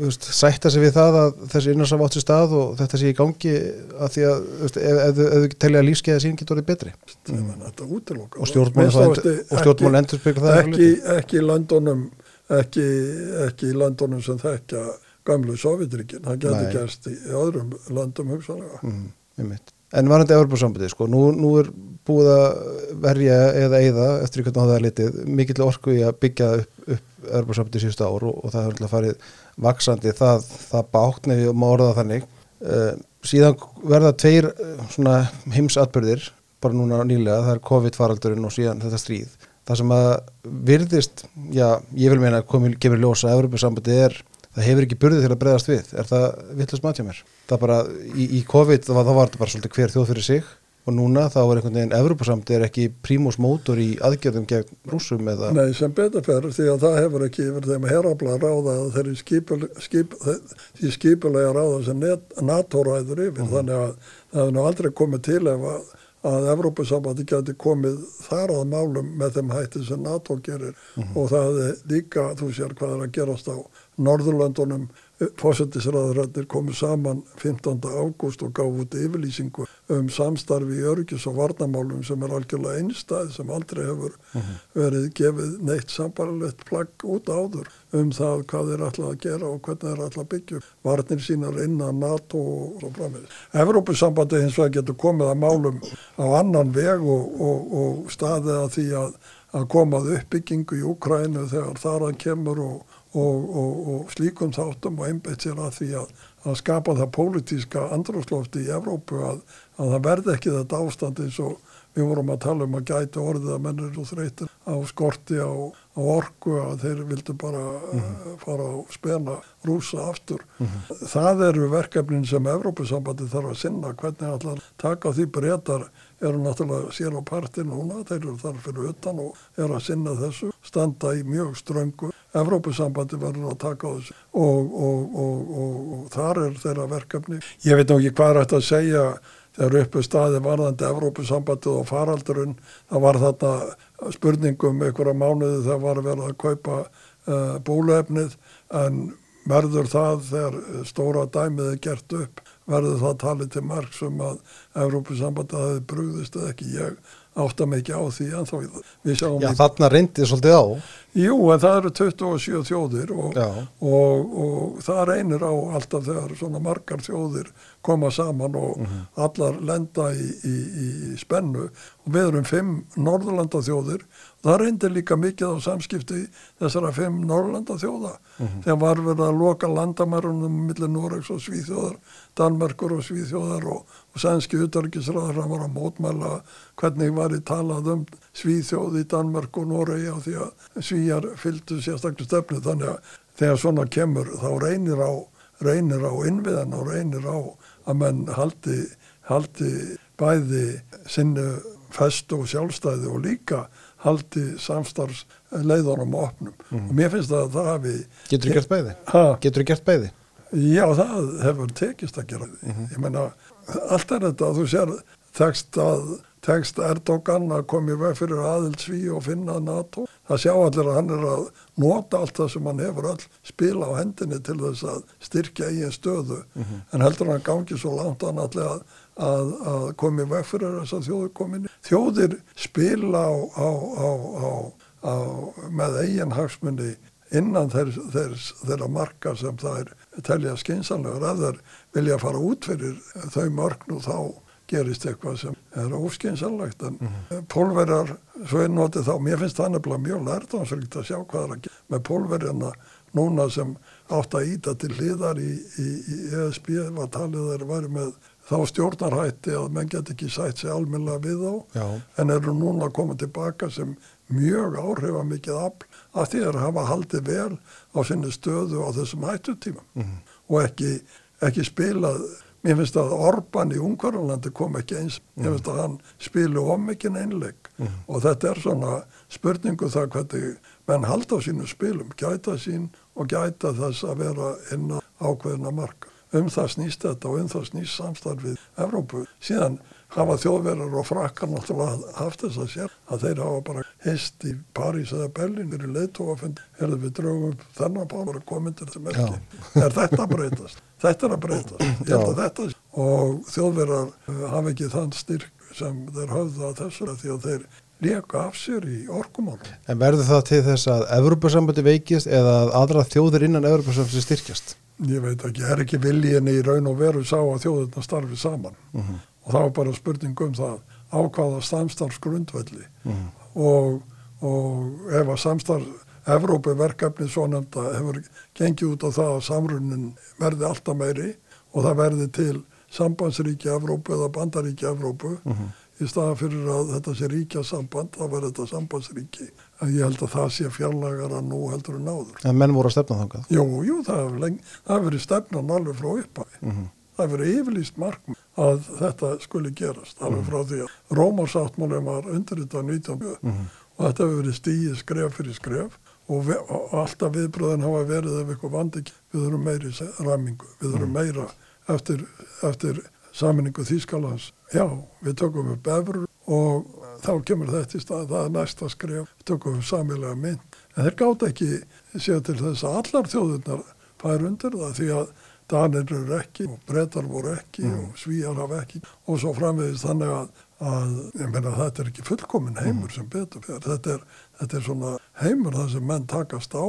veist, sætta sig við það að þessi innarsaf átt sér stað og þetta sé í gangi að því að veist, ef, ef, ef þau telja lífskeiða sín getur orðið betri mm. og stjórnmál endur spekla það ekki, ekki í landunum ekki, ekki í landunum sem þekkja gamlu Sovjetrikinn, það getur gerst í öðrum landum hugsanlega mm, einmitt. En varandi Evropasambandi sko, nú, nú er búið að verja eða eyða eftir hvernig það er litið mikill orku í að byggja upp, upp Evropasambandi síðustu ár og, og það er alltaf farið vaksandi það, það bátt nefnir og má orða þannig. Uh, síðan verða tveir uh, svona heimsatbyrðir bara núna nýlega, það er COVID-faraldurinn og síðan þetta stríð. Það sem að virðist, já, ég vil meina komið, gefur ljósa að Evropasambandi er það hefur ekki burðið til að breyðast við. Er það vittlust matjá mér? Það bara, í, í COVID þá var, þá var þetta bara svolítið hver þjóð fyrir sig. Og núna þá er einhvern veginn Evropasamt er ekki prímus mótor í aðgjörðum gegn rúsum eða Nei, sem betur fer því að það hefur ekki yfir þeim herabla ráða að þeir skipul, skip, því skipulega ráða sem NATO ræður yfir. Þannig að það hefur nú aldrei komið til ef að, að Evrópusambandi geti komið þar að málum með þeim hætti sem NATO gerir. Og það hefði líka, þú sér hvað er að gerast á Norðurlöndunum fósettisræðurættir komu saman 15. ágúst og gaf út yfirlýsingu um samstarfi í örgis og varnamálum sem er algjörlega einstæð sem aldrei hefur verið gefið neitt sambarlegt plagg út áður um það hvað þeir ætla að gera og hvernig þeir ætla að byggja varnir sínar innan NATO og svo framvegis. Evrópusambandi hins vegar getur komið að málum á annan veg og, og, og staðið að því að, að komað uppbyggingu í Ukrænu þegar þar að kemur og, og slíkum þáttum og einbeitt sér að því að, að skapa það pólitíska andrúslofti í Evrópu að, að það verði ekki þetta ástand eins og við vorum að tala um að gæti orðið að mennir og þreytir á skorti á, á orgu að þeir vildu bara mm -hmm. fara og spena rúsa aftur. Mm -hmm. Það eru verkefnin sem Evrópusambandi þarf að sinna hvernig allar taka því breytar eru náttúrulega sér á partin núna, þeir eru þar fyrir utan og eru að sinna þessu, standa í mjög ströngu. Evrópusambandi verður að taka á þessu. Og, og, og, og þar er þeirra verkefni. Ég veit ekki hvað er þetta að segja þegar uppu staði varðandi Evrópusambandið og faraldurinn, það var þarna spurningum einhverja mánuði þegar var vera að kaupa uh, búlefnið en verður það þegar stóra dæmið er gert upp, verður það talið til marg sem að Evrópusambandið hafi brúðist eða ekki? Ég átta mikið á því en þá við sjáum Já, þarna reyndið svolítið á. Jú, en það eru 27 þjóðir og, og, og það reynir á alltaf þegar svona margar þjóðir koma saman og mm -hmm. allar lenda í, í, í spennu. Og við erum fimm Norðurlanda þjóðir það reyndir líka mikið á samskipti þessara fimm Norðurlanda þjóða mm -hmm. þegar var verið að loka landamærunum millir Noregs og Svíþjóðar Danmerkur og Svíþjóðar og, og sænski utarikisræðar hann var að mótmæla hvernig var í talað um Svíþjóð í Danmerk og Noregi á því að Svíjar fylgdu sérstaklega stefnu þannig að þegar svona kemur þá reynir á reynir á innviðan og reynir á að menn haldi, haldi bæði sinnu fest og sjálfstæði og líka haldi samstarfsleiðunum og opnum mm. og mér finnst að það hafi Getur þú gert bæði? Getur þú gert bæði? Já, það hefur tekist að gera. Mm -hmm. Ég meina, allt er þetta að þú sér tekst að tekst Erdogan að koma í veg fyrir aðild sví og finna NATO. Það sjá allir að hann er að nota allt það sem hann hefur all spila á hendinni til þess að styrkja í einn stöðu. Mm -hmm. En heldur hann gangi svo langt hann allir að, að, að koma í veg fyrir þess að þjóður komin. Þjóðir spila á, á, á, með eigin hagsmunni innan þeirra þeir, þeir marka sem það er telja skynsanlegar. Ef þeir vilja fara út fyrir þau mörgnu þá gerist eitthvað sem er óskynsalagt en mm -hmm. pólverjar, svo er notið þá mér finnst það nefnilega mjög lærtámsrikt að sjá hvað er að gera með pólverjarna núna sem átt að íta til hliðar í, í, í ESB var talið þeir væri með þá stjórnarhætti að menn get ekki sætt sig almenna við þá Já. en eru núna að koma tilbaka sem mjög áhrifamikið afl að að hafa haldið vel á sinni stöðu á þessum hættutíma mm -hmm. og ekki, ekki spilað Mér finnst að Orban í Ungvarlandi kom ekki eins, mér finnst að hann spilu om ekki einleik mm. og þetta er svona spurningu það hvernig menn halda á sínu spilum, gæta sín og gæta þess að vera inn á ákveðina marka. Um það snýst þetta og um það snýst samstarfið Evrópu. Síðan hafa þjóðverðar og frakkar náttúrulega haft þess að sér að þeir hafa bara hist í París eða Berlin er í leitóafund, er það við draugum þennan bara komindir sem ekki. Er þetta breytast? þetta er að breyta þetta, og þjóðverðar uh, hafa ekki þann styrk sem þeir höfða þessu því að þeir leka af sér í orkumálum. En verður það til þess að Evropasambandi veikist eða að aðra þjóður innan Evropasambandi styrkjast? Ég veit ekki, er ekki viljinni í raun og veru sá að þjóðurna starfi saman uh mhm. -huh. og það var bara spurning um það ákvaða samstarfsgrundvelli uh mhm. -huh. og, og ef að samstarf Evrópuverkefni svo nefnda hefur gengið út á það að samrunin verði alltaf meiri og það verði til sambandsríki Evrópu eða bandaríki Evrópu uh mhm. -huh. í staða fyrir að þetta sé ríkja samband, þá verður þetta sambandsríki. En ég held að það sé fjarlagara nú heldur en áður. En menn voru að stefna þangað? Jú, jú, það hefur, verið stefnan alveg frá upphæði. Mhm. -huh. Það hefur verið yfirlýst markm að þetta skuli gerast, alveg mhm. frá því að Rómarsáttmálum var undirritað 19. Uh -huh. og þetta hefur verið stíið skref fyrir skref og, við, og alltaf viðbröðin hafa verið ef eitthvað vandi við þurfum meiri ræmingu, við þurfum mm. meira eftir, eftir saminningu Þýskalands. Já, við tökum upp efur og þá kemur þetta í stað, það er næsta skref, við tökum upp samilega mynd. En þeir gátt ekki sér til þess að allar þjóðurnar fær undir það því að Danir eru ekki og brettar voru ekki Mm. og svíjar hafa ekki og svo framvegist þannig að, að ég meina þetta er ekki fullkomin heimur sem betur fyrir. Þetta er, þetta er svona heimur þar sem menn takast á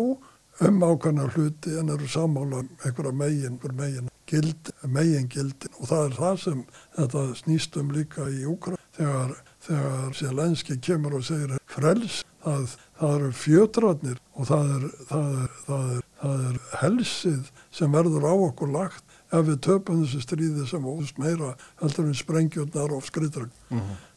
um ákveðna hluti en eru sammála um einhverja megin, megin gild, megin gildin og það er það sem þetta snýst um líka í Úkra þegar, þegar Sjelenski kemur og segir frels, það, það eru fjötrarnir og það er, það, er, það, er, það er helsið sem verður á okkur lagt ef við töpum þessu stríði sem óst meira heldur en sprengjurnar og skriðdrag.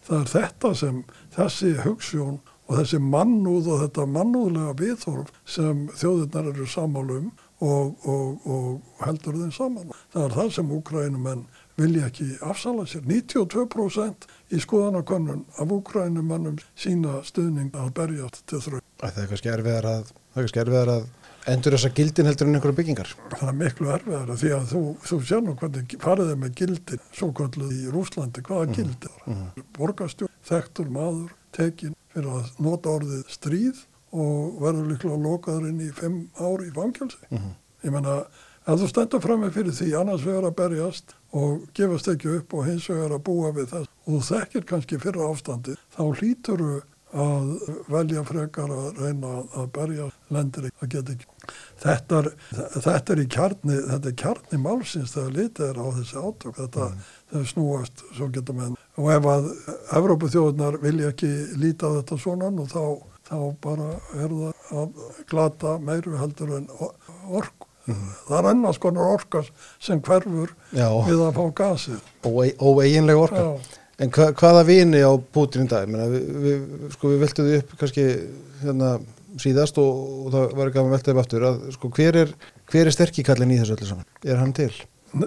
Það er þetta sem þessi hugssjón og þessi mannúð og þetta mannúðlega viðhorf sem þjóðirnar eru samálum og, og, og heldur þeim saman. Það er það sem úkrænumenn vilja ekki afsala sér. 92% í skoðanakönnun af úkrænumennum sína stuðning að berjast til þrau. Það er kannski erfiðar að, er erfiðar að endur þessa gildin heldur en einhverja byggingar. Það er miklu erfiðara því að þú, þú sér nú hvernig farið er með gildin, svo kvölduð í Rúslandi, hvaða gildi var. Mm. Borgastjórn, þekktur maður, tekin fyrir að nota orðið stríð og verður líklega lokaður inn í fimm ári í fangelsi. Mhm. Ég menna, ef þú stendur fram með fyrir því annars vegar að berjast og gefast ekki upp og hins vegar að búa við þess og þú þekkir kannski fyrir ástandi, þá hlýtur þú að velja frekar að reyna að berja lendir ekki, það get ekki. Þetta er, þetta er í kjarni, þetta er kjarni málsins þegar litið er á þessi átök, þetta mm. snúast, svo getur menn. Og ef að Evrópu þjóðunar vilja ekki líta þetta svona og þá, þá bara er það að glata meiru heldur en orku. Mm. Það er annars konar orka sem hverfur Já. við að fá gasið. Óeiginlega orka. Já. En hva, hvaða vini á Putin í dag? Meina, við, við, sko, við því upp kannski hérna, síðast og, og það var gaman veltað upp aftur að sko, hver er, hver er sterkikallin í þessu öllu saman? Er hann til?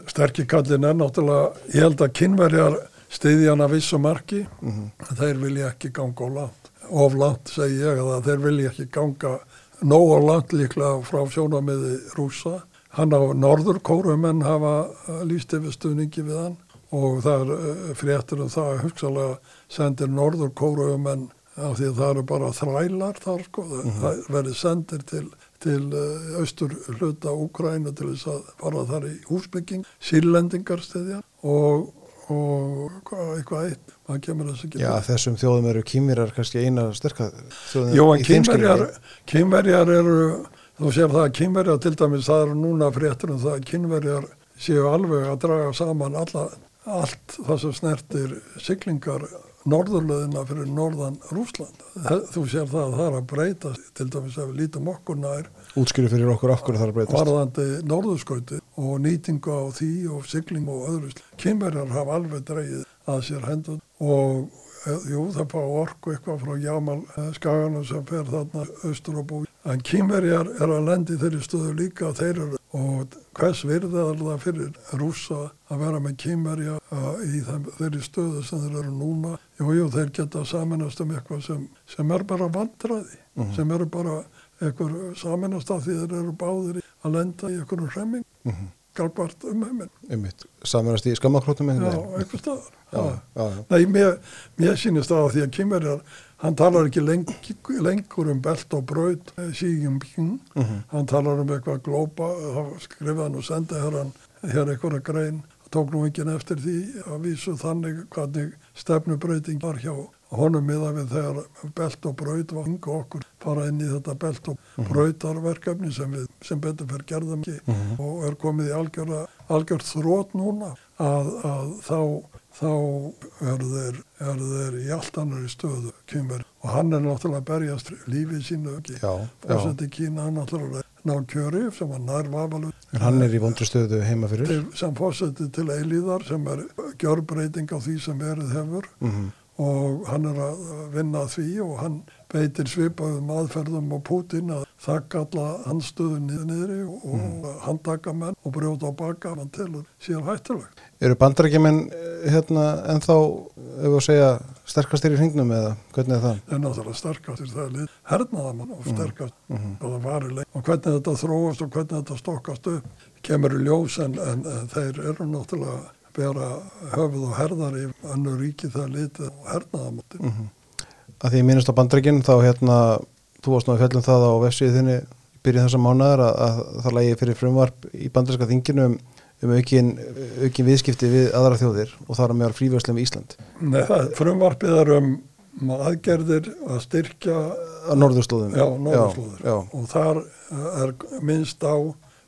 Sterkikallin er náttúrulega, ég held að kynverjar stiðjan að vissu marki, mm -hmm. þeir vilja ekki ganga of langt. Of langt segi ég að þeir vilja ekki ganga nóg of langt líklega frá sjónamiði rúsa. Hann á norður kórumenn hafa líst yfir stuðningi við hann og það er fréttur um það að hugsalega sendir norður kórumenn af því að það eru bara þrælar þar sko, mm -hmm. það verður sendir til, til austur hluta Úkrænu til þess að fara þar í húsbygging, sírlendingar stiðja og, og hvað, eitthvað eitt, maður kemur þess ekki Já, þessum þjóðum eru kýmirar kannski eina sterka þjóðum Jó, en kýmverjar, kýmverjar eru, þú sér það að kýmverjar til dæmis, það eru núna fréttur um það að kýmverjar séu alveg að draga saman alla, allt það sem snertir siglingar norðurleðina fyrir norðan Rúsland. Þú sér það að það er að breyta til dæmis ef við lítum okkur nær Útskýru fyrir okkur af hverju það er að breytast varðandi norðurskauti og nýtingu á því og sigling og öðru. Kynverjar hafa alveg dreigið að sér hendur og jú það fá orku eitthvað frá Jamal skaganum sem fer þarna austur og búi. En kynverjar er að lendi þeirri stöðu líka að þeir eru og hvers er það fyrir rúsa að vera með kynverja í þeim, þeirri stöðu sem þeir eru núna. Jú, jú, þeir geta saminast um eitthvað sem, sem er bara vandraði, mm -hmm. sem eru bara eitthvað saminast af því þeir eru báðir að lenda í eitthvað hremming. Mm -hmm galbart um heiminn. Einmitt, samanast í skammakrótum með Já, einhver staðar. Já, já, já. Nei, mér, mér sýnist það að því að Kimmerjar, hann talar ekki leng, lengur um belt og braut sígjum bíng, mm -hmm. hann talar um eitthvað glópa, skrifaði hann og sendið hér hann, hér eitthvað grein, tók nú enginn eftir því að vísu þannig hvernig stefnubreyting var hjá honum miða við þegar belt og braut var yngu okkur fara inn í þetta belt og brautarverkefni sem við sem betur fyrir gerðum ekki mm -hmm. og er komið í algjörð þrótt núna að, að þá, þá er þeir, í allt annar stöðu kymur og hann er náttúrulega berjast lífið sínu og í Kína náttúrulega ná kjöri sem hann nær vafalut en hann er í vondru stöðu heima fyrir. Til, sem fósetti til eilíðar sem er gjörbreyting á því sem verið hefur. Mm -hmm og hann er að vinna því og hann beitir svipaðum aðferðum og Putin að þakka alla hansstöðu niður og mm. handtaka menn og brjóta á baka hann telur síðan hættulegt. Eru bandarækjumenn hérna ennþá, ef við segja, sterkastir í hringnum eða hvernig er það? Er náttúrulega sterkastir, það er lið hernaðamann og sterkast mm -hmm. og það varir leik og hvernig þetta þróast og hvernig þetta stokkast upp kemur í ljós en, en, en þeir eru náttúrulega bera höfuð og herðar í annu ríki það litið og hernaðamátti. Mm -hmm. Að því ég minnast á bandreikin þá hérna, þú varst nú að fjallum það á vefsíðu þinni byrjun þessa mánuðar að, að það lægi fyrir frumvarp í bandarska þinginu um, um aukin, aukin viðskipti við aðra þjóðir og það er meðal fríværslega með Ísland. Nei, það, frumvarpið er um aðgerðir að styrkja á norðurslóðum. Já, norðurslóður já, og þar er minnst á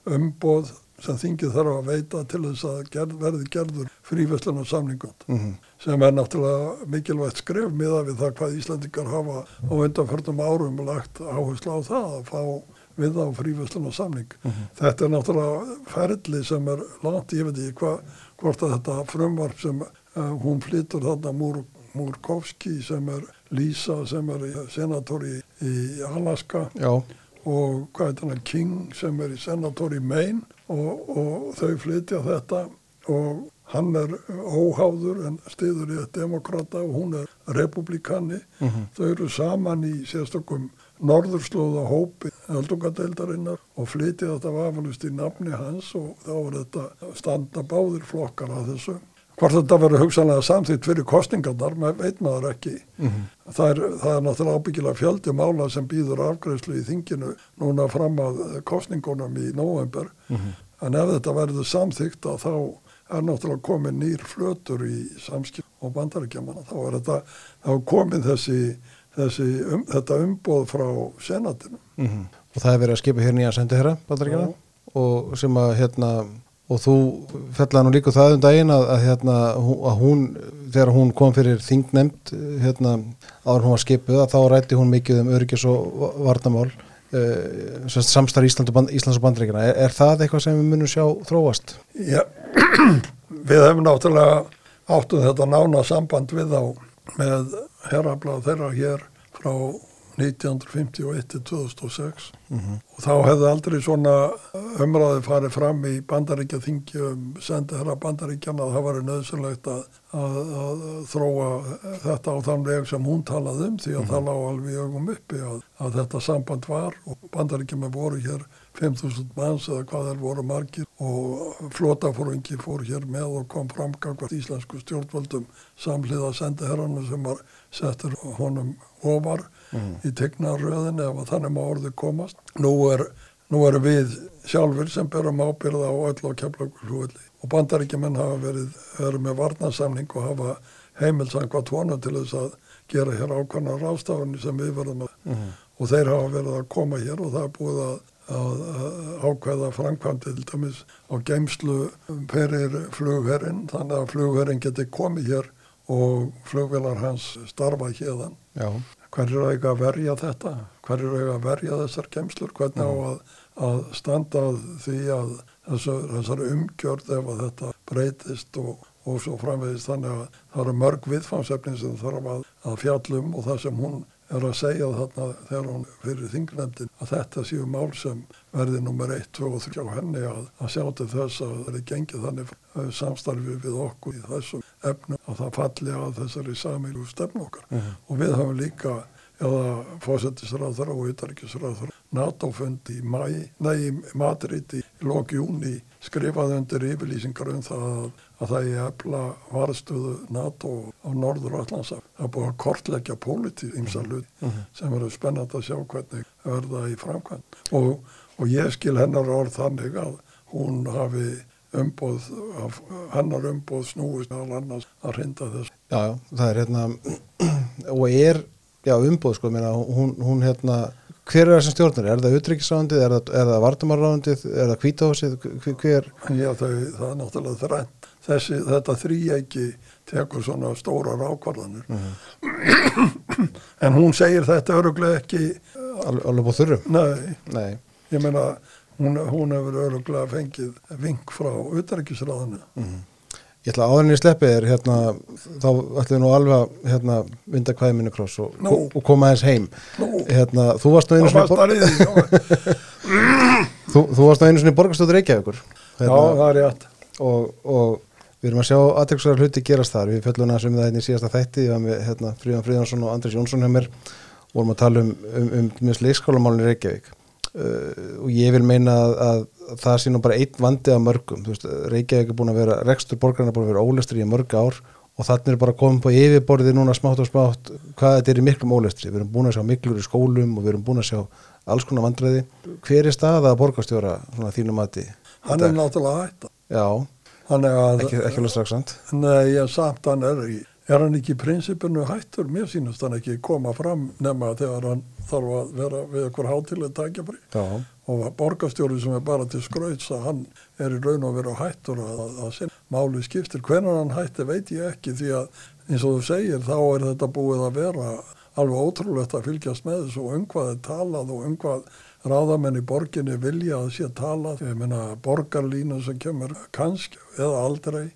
umboð sem þingið þarf að veita til þess að gerð, verði gerður fríværslega samningund mm -hmm. Sem er náttúrulega mikilvægt skref miða við það hvað Íslandingar hafa á undanförnum árum lagt áherslu á það að fá við á fríværslega samning. Mhm. Þetta er náttúrulega ferli sem er langt, ég veit ekki hva, hvort að þetta frumvarp sem uh, hún flyttur þarna Múr, Múrkovski sem er Lísa sem er senator í, Alaska já, og hvað er þetta King sem er í senator í Maine og, og þau flytja þetta og hann er óháður en stiður í að demokrata og hún er republikani. Mhm. Þau eru saman í sérstökum norðurslóða hópi öldungadeildarinnar og flytja þetta vafalust í nafni hans og þá er þetta standa báðir flokkar að þessu. Hvort þetta verður hugsanlega samþýtt fyrir kostningarnar, maður veit maður ekki. Mhm. Það, er, það er náttúrulega ábyggilega fjöldi mála sem býður afgreðslu í þinginu núna fram að kostningunum í november. Mhm. En ef þetta verður samþýtt að þá er náttúrulega komin nýr flötur í samskip og bandaríkjamanna. Þá er þetta, þá er komin þessi, þessi um, þetta umboð frá senatinu. Mhm. og það er verið að skipa hér nýja sendiherra bandaríkjana og sem að hérna og þú fellaði nú líka á það um daginn að, að, hérna, að hún þegar hún kom fyrir þingnemnd hérna, áður hún var skipuð að þá rætti hún mikið um öryggis og va- varnamál uh, samstar Ísland og band, Íslands og bandaríkjana er, er það eitthvað sem við munum sjá þróast? Já, við hefum náttúrulega áttum þetta nána samband við þá með herraflað þeirra hér frá 1951 til 2006 Mhm. og þá hefði aldrei svona umræði farið fram í bandaríkja þingi um sendi herra bandaríkjana að það var nöðsynlegt að, að, að þróa þetta á þann veg sem hún talaði um því að það lág alveg í augum uppi að, að þetta samband var. Og bandaríkjama voru hér 5.000 manns eða hvað þeir voru margir. Og flotafóringi fór hér með og kom framgangvað íslensku stjórnvöldum samhliða sendi herranu sem var settur honum ofar í tegnaröðin ef að þannig má orðið komast. Nú er, nú er við sjálfur sem berum ábyrða á öll á keflaugulhúvilli og bandaríkjumenn hafa verið, verið með varnarsamning og hafa heimilsangvað tónu til þess að gera hér ákvæmna rástafunni sem við verðum að Mhm. og þeir hafa verið að koma hér og það er búið að, að, að ákveða framkvæmdi til dæmis á geimslu fyrir flugherrin þannig að flugherrin geti komið hér og flugvelar hans starfa hérðan. Hver er eiga að verja þetta? Hver er eiga að verja þessar geimslur? Hvernig á að, að standa því að þessar, þessar umgjörð ef að þetta breytist og, og svo framvegist þannig að það eru mörg viðfangsefni sem þarf að, að fjallum og það sem hún er að segja þarna þegar hún fyrir þingnefndin að þetta séu mál sem verði nummer 1, 2 og 3 á henni að, að sjá til þess að það er gengið þannig uh, samstarfi við okkur í þessum efnum að það falli að þessari samilu stefnu okkar Mhm. og við höfum líka eða fósettisráður og utarikisráður NATO-fund í Madrid í lók júni skrifaði undir yfirlýsingar um það að, að það er efla varstuðu NATO á norður Allandsaf. Það er búið að kortleggja pólitíð ímsa hlut sem verður spennand að sjá hvernig verða í framkvæmt. Og, og ég skil hennar orð þannig að hún hafi umboð, af, hennar umboð snúist meðal annars að hrinda þess. já, já, það er hérna og er, já, umboð sko, meina, hún, hún hérna hver er þessum stjórnir? Er það utryggisráðundið? Er það, er það vartumarráðundið? Er það kvítahósið? Hver? Já, þau, það er náttúrulega þrænt. Þessi, þetta þrýæki tekur svona stórar ákvarðanir. en hún segir þetta öruglega ekki, Alveg, alveg búið þurrum? nei, Nei. ég meina, hún, hún hefur öruglega fengið vink frá utarikisráðinu. Ég ætla að áðurinn í sleppið er hérna, þá ætlum við nú alveg að hérna, vinda kvæði minni kross og, Nú. og koma aðeins heim. Nú. Hérna, þú varst nú einu sinni, þú, þú varst nú einu sinni borgarstóttur Reykjavíkur. já, það er rétt. og, og við erum að sjá aðtryksverðar hluti gerast þar. Við fjöllum að sem það hérna í síðasta þætti, var með hérna, Fríðan Fríðansson og Andris Jónsson og vorum að tala um, um, um, um leikskólamálinn í Reykjavík. Uh, og ég vil meina að, að það sé nú bara einn vandi af mörgum, veist, Reykjavík er búin að vera, rekstur borgarna er búin að vera ólestri í mörg ár og þannig er bara komin på yfirborði núna smátt og smátt hvað þetta er í miklum ólestri, við erum búin að sjá miklur í skólum og við erum búin að sjá alls konar vandræði. Hver er staða borgarstjóra svona þínu mati? hann er náttúrulega hætta. Já, að, ekki, ekki alveg strax nei, samt hann er í, er hann ekki í prinsipinu hættur, mér sínast hann ekki koma fram nema þegar hann þarf að vera við okkur hátileg tækjafri Já, og borgarstjóri sem er bara til skrauts að hann er í raun og veru hættur að, að, sinna máli skiptir. Hvernig hann hætti veit ég ekki því að eins og þú segir þá er þetta búið að vera alveg ótrúlegt að fylgjast með þessu og um hvað er talað og um hvað ráðamenn í borginni vilja að sé talað. Ég meina borgarlínu sem kemur kannski eða aldrei,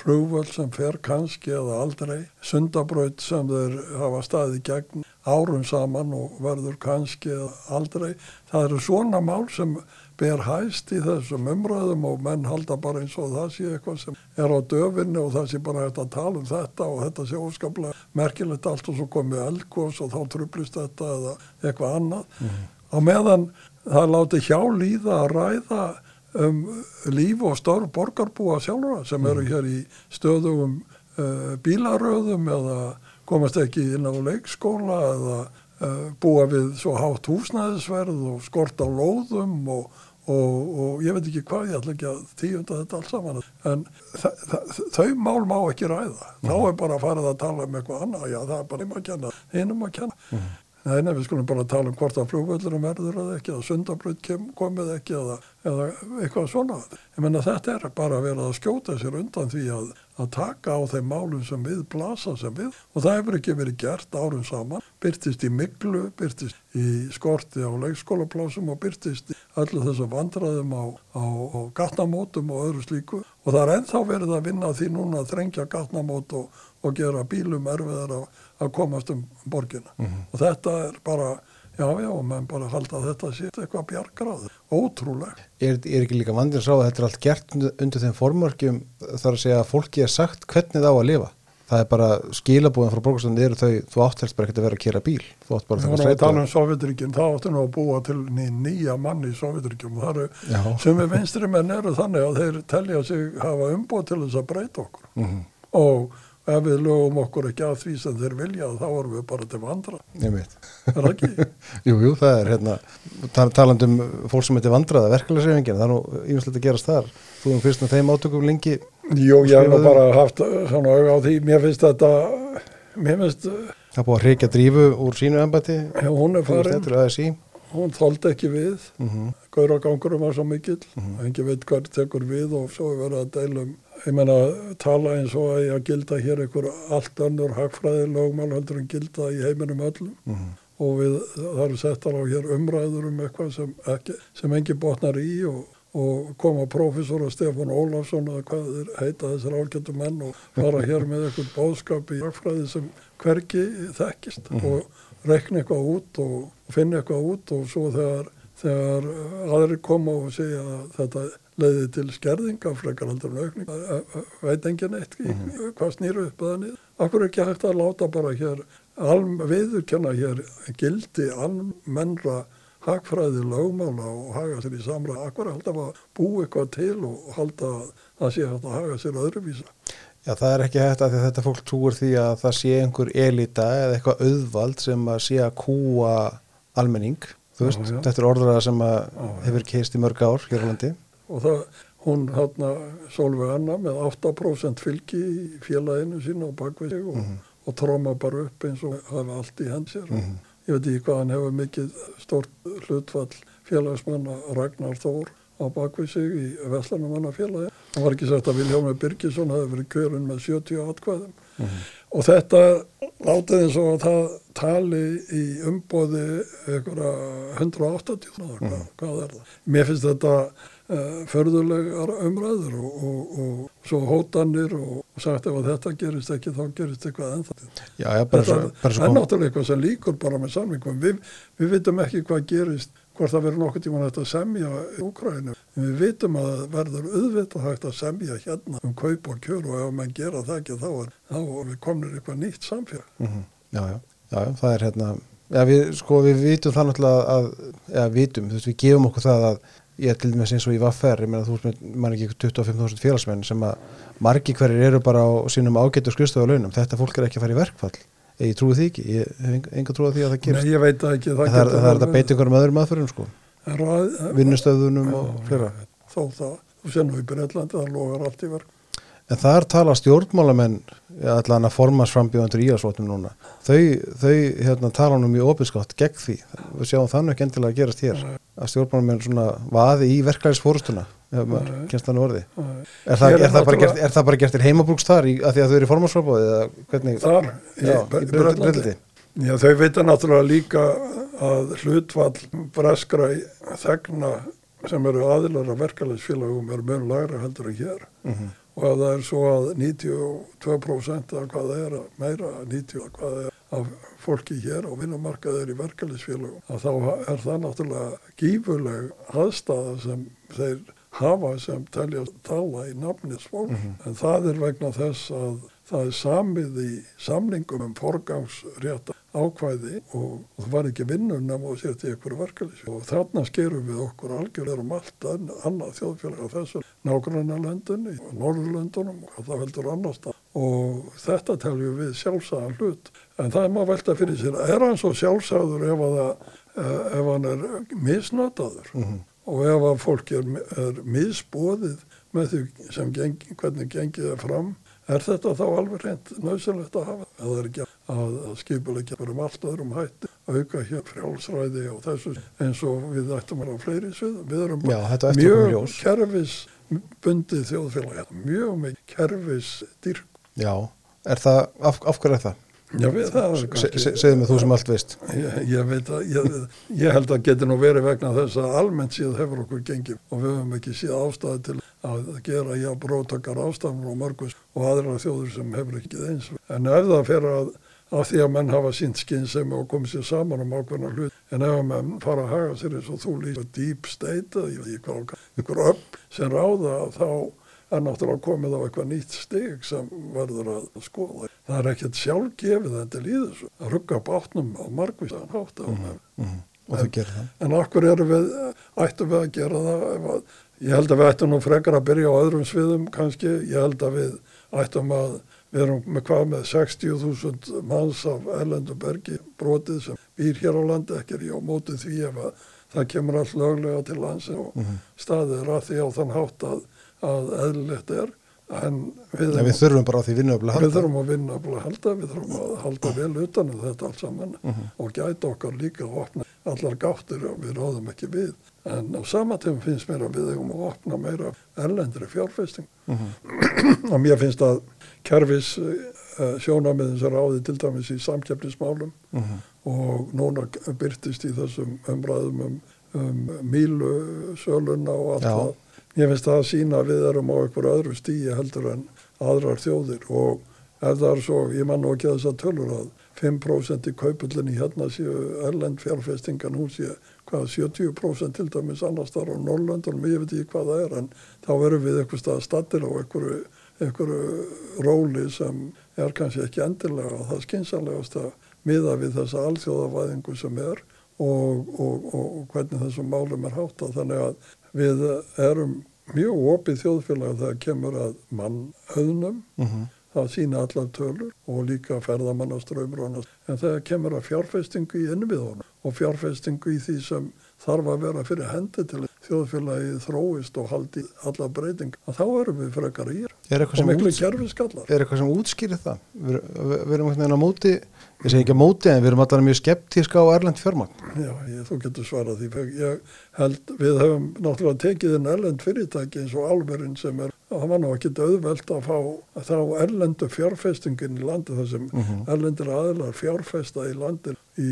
flugvöld sem fer kannski eða aldrei, sundabraut sem þeir hafa staðið gegn árum saman og verður kannski eða aldrei. Það eru svona mál sem ber hæst í þessum umræðum og menn halda bara eins og það sé eitthvað sem er á döfinni og það sé bara hægt að tala um þetta og þetta sé óskaplega merkilegt allt og svo komið eldgós og þá trublist þetta eða eitthvað annað. Á meðan það láti hjá líða að ræða um líf og störf borgarbúa sjálfra sem eru hér í stöðugum uh, bílaröðum eða komast ekki inn á leikskóla eða uh, búa við svo hátt húsnæðisverð og skort á lóðum og, og, og ég veit ekki hvað ég ætla ekki að tíunda þetta allt saman en þa þa þau mál má ekki ræða. Þá er bara að fara að tala um eitthvað annað. Já það er bara einum að kenna, einum að kenna Nei, nei, við skulum bara tala um hvort að flugvöldurum verður eða ekki, eða sundabröð komið ekki eða, eða eitthvað svona. Ég menna þetta er bara að vera að skjóta sér undan því að, að taka á þeim málum sem við blasa sem við. Og það hefur ekki verið gert árum saman, byrtist í miklu, byrtist í skorti á leikskólaplásum og byrtist í öllu þessu vandræðum á, á, á gatnamótum og öðru slíku. Og það er ennþá verið að vinna því núna að þrengja gatnamót og, og gera bílum erfiðar að, að komast um borgina. Og þetta er bara, já já, menn bara halda að þetta sé eitthvað bjargraður, ótrúlega. er, er ekki líka vandinn sá að þetta er allt gert undir, þeim formörkjum þar að segja að fólki er sagt hvernig það á að lifa? Það er bara skilabúðin frá borgarstöndin eru þau, þú átt helst bara ekki að vera að kera bíl. Þú átt bara að taka við strætó tala um Sovjetríkjum, þá áttu nú að búa til ný, nýja manni í Sovjetríkjum og það eru, sem við vinstri menn eru þannig að þeir telja sig hafa umbúið til þess að breyta okkur. Mhm. og ef við lögum okkur ekki að því sem þeir vilja þá erum við bara til vandra, Ég veit. ekki? Jú, jú, það er hérna tal, talandi um fólk sem heitir vandraða verkefælisreifingin, það er nú ímestlega að gerast þar. Þú um fyrst með þeim átökum lengi. Jú, ég hef nú bara haft svona auga á því, mér finnst þetta mér finnst, það búið að reykja drífu úr sínu embætti. Já, hún er farin. hún þóldi ekki við. Mm gauragangurum var svo mikill. Mm engi veit hvað tekur við og svo er verið að deila um ég meina tala eins og að ég að gilda hér einhver allt önnur hagfræði lögmál heldur en gilda í heiminum öllum Mhm. og við, eru settar á hér umræður um eitthvað sem, ekki, sem engi botnar í og, og koma prófessor og Stefán Ólafsson eða hvað heita þessar álgættu menn og fara hér með eitthvað bóðskap í hagfræði sem hvergi þekkist og rekna eitthvað út og finna eitthvað út og svo þegar, þegar aðri koma og segja að þetta leiði til skerðinga frekar heldur en aukning veit engin eitt í, hvað snýru upp eða niður. Akkur er ekki hægt að láta bara hér alm, viðurkenna hér gildi almennra hagfræði lögmála og haga sér í samræð. Akkur er alltaf að búa eitthvað til og halda að það sé hægt að haga sér öðruvísa. Já, það er ekki hægt að að þetta fólk trúur því að það sé einhver elita eða eitthvað auðvald sem að sé að kúa almenning, þú veist, Já, já. þetta er orðra sem að já. hefur keist í mörg ár hér á landi. Og það, hún hérna Solveig Anna með 8% fylgi í félaginu sínu og bakvið sig og, og tróma bara upp eins og hafa allt í hend sér. Og ég veit ekki hvað hann hefur mikið stort hlutfall félagsmanna Ragnar Þór á bakvið sig í Vestlandamanna félagi hann var ekki sagt að Viljómi Birgisson hefði verið kjörun með 70 atkvæðum. Og þetta látið eins og að það tali í umbóði einhverja 180 mm. hvað, er það? Mér finnst þetta förðulegar umræður og, og, og svo hótanir og sagt ef þetta gerist ekki þá gerist eitthvað ennþá. Já, já, bara svo, bara er náttúrulega eitthvað sem líkur bara með samvingum. Við, við vitum ekki hvað gerist, hvort það verður nokkuð tíma hægt að semja í Úkrænu. En við vitum að það verður auðvitað hægt að semja hérna um kaup og kjör og ef mann gera það ekki þá er, þá er við komnir eitthvað nýtt samfélag. Mhm, já, já, já, já, það er hérna, já, við, sko, við vitum það náttúrulega að, já, vitum, þú veist, við gefum okkur það að ég til dæmis eins og í Vaffer, ég meina þú veist, mann ekki 25.000 félagsmenn sem að margi hverjir eru bara á sínum ágættu skrifstofu launum, þetta fólk er ekki að fara í verkfall ég trúi því ekki, ég hef enga- trúið því að það Nei, ég veit það ekki. það, það, það er að beita einhverjum öðrum aðferðum sko, vinnustöðunum og Já, fleira Þó það, þú sé nú í Breitlandi, það logar allt í verk. En þar tala stjórnmálamenn allan að formast frambjóðandur í ásvotnum núna. Þau, þau hérna, tala nú mjög opinskátt gegn því. Við sjáum þannig ekki endilega að gerast hér. Að stjórnmálamenn svona vaði í verklæðisfórustuna, kennst þannig orði. Er það, er það gert, er það bara gert til heimabrúks þar í, að því að þau eru í formansfrábóði eða hvernig? Þar, Já, í. Bretlandi. Já, þau vita náttúrulega líka að hlutfall breskra þegna sem eru aðilar af verkefælisfélagum er mjög lagra heldur en hér. Mhm. Og að það er svo að 92% af hvað það er, meira 90% af hvað það er af fólki hér og vinnumarkað er í verkefælisfélagum, að þá er það náttúrulega gífurleg aðstæða sem þeir hafa sem telja tala í nafnið fólk. En það er vegna þess að það er samið í samningum um forgangsrétta ákvæði og það var ekki vinnun nema og sér til ykkur verkefælis. Og þarna skerum við okkur algjörður um allt ann- annað þjóðfélag á þessu nágranna löndunni, Norðurlöndunum og það veldur annars það. Og þetta teljum við sjálfsagðan hlut. En það er maður velta fyrir sér, er hann svo sjálfsagður ef, að það, eh, ef hann er misnotaður? Mhm. og ef að fólk er, er misbóðið með því sem geng, hvernig gengið er fram er þetta þá alveg reynd nöðsynlegt að hafa eða er ekki að, að skipulegja um allt öðrum hætti auka hér frjálsræði og þessu eins og við ættum að fleiri svið við erum Já, mjög kerfisbundið þjóðfélag mjög með kerfisdýrk Já, er það, af, af hverju er það? Segðu mig þú sem allt veist. Ég, ég veit að, ég, ég held að geti nú verið vegna þess að almennt síðan hefur okkur gengið og við höfum ekki síðan ástæði til að gera já brótakar ástæðan og mörgus og aðra þjóður sem hefur ekki eins. En ef það fer að, að því að menn hafa sínt skynsemi og komið sér saman um ákveðna hlut, en ef að menn fara að haga sér eins og þú lýst veit ekki hvað, ykkur upp sem ráða þá er náttúrulega komið á eitthvað nýtt stig sem verður að skoða. Það er ekkert sjálfgefið en til í þessu að rugga bátnum á margvísan hátt á mm Mm Og þau gerir það. En okkur erum við, ættum við að gera það, ég held að við ættum nú frekar að byrja á öðrum sviðum kannski, ég held að við ættum að, við erum með hvað með 60.000 manns af erlendu bergi brotið sem býr hér á landi, ekki er ég á móti því ef að það kemur allt löglega til lands og Mhm. staðið er að því á þann hátt að, að eðlilegt er, en við, En við þurfum bara á því vinnuöfla að við halda. þurfum að að halda, við þurfum að halda vel utan um þetta allt saman Mhm. og gæta okkar líka að opna allar gáttir og við ráðum ekki við. En á sama tíma finnst mér að við eigum að opna meira erlendri fjárfesting. Mhm. og mér finnst að kerfis uh, sjónamiðin sem ráði til dæmis í samkeppnismálum Mhm. og núna byrtist í þessum umræðum um, um mílu söluna og allt það. Ég finnst það að sína að við erum á einhverju öðru stíi heldur en aðrar þjóðir og ef það er svo, ég man nú ekki að þess að tölur að 5% í kaupullinni hérna séu erlend fjárfestingan hún sé hvað 70% til dæmis annars þar á Norrlöndunum, ég veit ekki hvað það er en þá erum við eitthvað stað stattir á einhverju, einhverju róli sem er kannski ekki endilega það skynsanlegast að miða við þessa alþjóðavæðingu sem er og, og, og, og hvernig þessum málum er háttað. Þannig að við erum mjög opið þjóðfélag þegar kemur að mannhauðnum Mhm. það sína allar tölur og líka ferðamannaströymur og annars. En þegar kemur að fjárfestingu í innviðunum og fjárfestingu í því sem þarf að vera fyrir hendi til þjóðfélagi þróist og haldi alla breyting, að þá erum við frekar í Er eitthvað og miklu kerfiskallar. er eitthvað sem útskýrir það við, við erum einhvern veginn á móti ég segi ekki á móti en við erum allar mjög skeptíska á Erlend fjármagn Já, ég, þú getur svarað því. Ég held, við höfum náttúrulega tekið inn erlend fyrirtæki eins og alverinn sem er, það var nú ekki auðvelt að fá þá erlendu fjárfestingin í landi þar sem Mhm. erlendir aðilar fjárfesta í landi í,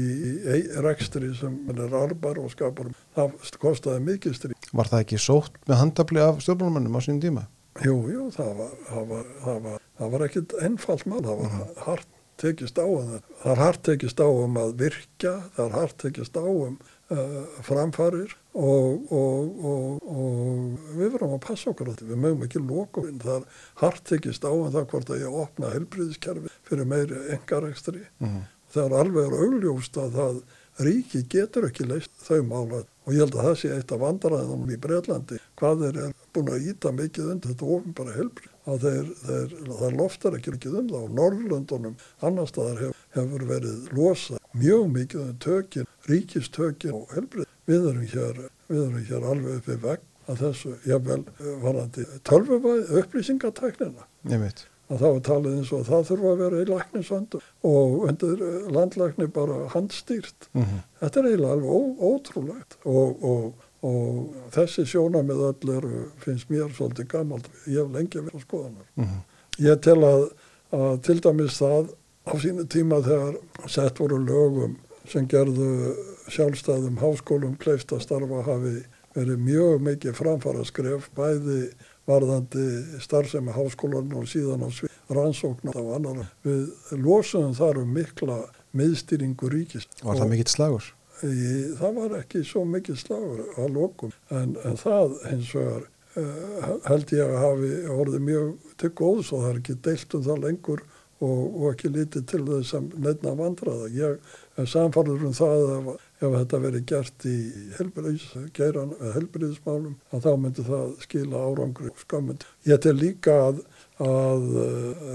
í rekstri sem er arbar og skapar. Það kostaði mikið stríð. var það ekki sótt með handabli af stjórnmálmennum á sínum tíma Jú, jú, það var, það var, það var, það var ekkit einfalt mál, það var hart tekist á um það. Það er hart tekist á um að virka, það er hart tekist á um uh, framfarir og, og, og, og við verðum að passa okkur á þetta, við mögum ekki loka okkur. Það er hart tekist á um það hvort að ég opna helbriðiskerfi fyrir meiri engarekstri. Mhm. Það er alveg augljóst að það ríki getur ekki leist þau mála og ég held að það sé eitt af vandræðunum í Breitlandi hvað þeir er búin að íta mikið undir þetta ofinbara helbrið að þeir, þeir, það loftar ekki ekki um það á Norrlöndunum annar staðar hef, hefur verið losa mjög mikið um tökin, ríkistökin og helbrið. Við erum hér, við erum hér alveg uppi vegg að þessu, jável, varandi tölvubæð, upplýsingatæknina. ég Og þá er talið eins og það þurfa að vera í læknisvöndu og undir eh, landlækni bara handstýrt. mm Þetta er eiginlega alveg ótrúlegt og, og, og þessi sjónamið öll eru, finnst mér svolítið gamalt. Ég hef lengi verið á skoðanar. -hmm. Ég tel að, að til dæmis það á sínu tíma þegar sett voru lögum sem gerðu sjálfstæðum háskólum kleift að starfa hafi verið mjög mikið framfara skref bæði varðandi starfsemi háskólan og síðan á rannsóknar og annar. Við losuðum þar um mikla miðstýringu ríkis. Var það mikill slagur? Í, það var ekki svo mikið slagur að lokum en, en það hins vegar uh, held ég að hafi orðið mjög til góðs og það er ekki deilt um það lengur og, og ekki lítið til þess sem nefna vandraða. Ég er samfarður um það ef, ef þetta verið gert í helbriðismálum að þá myndi það skila árangri og skammund. Ég tel líka að, að uh,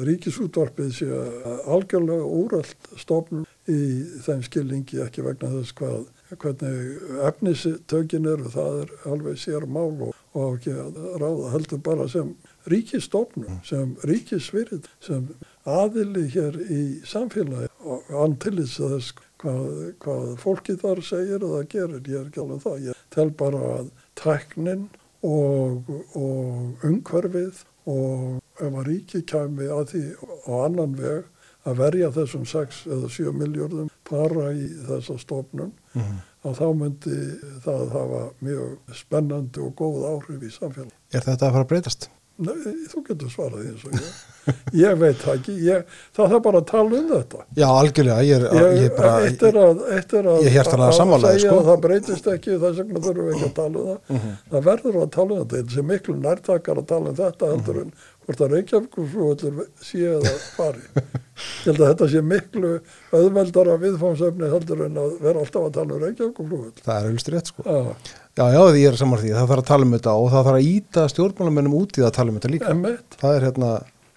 ríkisútvarpið sé algjörlega úrallt stofnum í þeim skilningi ekki vegna þess hvað, hvernig efnistökin eru, það er alveg sér mál og, og ekki að ráða heldur bara sem ríkistofnum, sem ríkisvirit, sem aðili hér í samfélagi og antillis þess hvað, hvað fólki þar segir og það gerir, ég er ekki alveg það, ég tel bara að tæknin og, og umhverfið og ef að ríki kæmi að því á annan veg að verja þessum 6 eða 7 miljardum bara í þessa stofnun Mm -hmm. að þá myndi það hafa mjög spennandi og góð áhrif í samfélag. Er þetta að fara að breytast? Nei, þú getur svarað eins og ég. Ég veit það ekki, ég, það er bara að tala um þetta. Já, algjörlega, ég er, ég, Ég, bara, eitt er að, eitt er að, Ég er hjartanlega að þér, segja sko. að það breytist ekki, þess vegna þurfum við ekki að tala um það. Mhm. Það verður að tala um þetta, þetta er miklu nærtakar að tala um þetta heldur en hvort að Reykjavíkurflugvöllur sé eða fari. Ég held að þetta sé miklu auðveldara viðfámsefni heldur en að vera alltaf að tala um Reykjavíkurflugvöll. það er auðvist rétt sko. Já, Já, já, því ég er saman því, það þarf að tala um þetta og það þarf að íta stjórnmálamennum út í það að tala um þetta líka. emmitt. Það er hérna,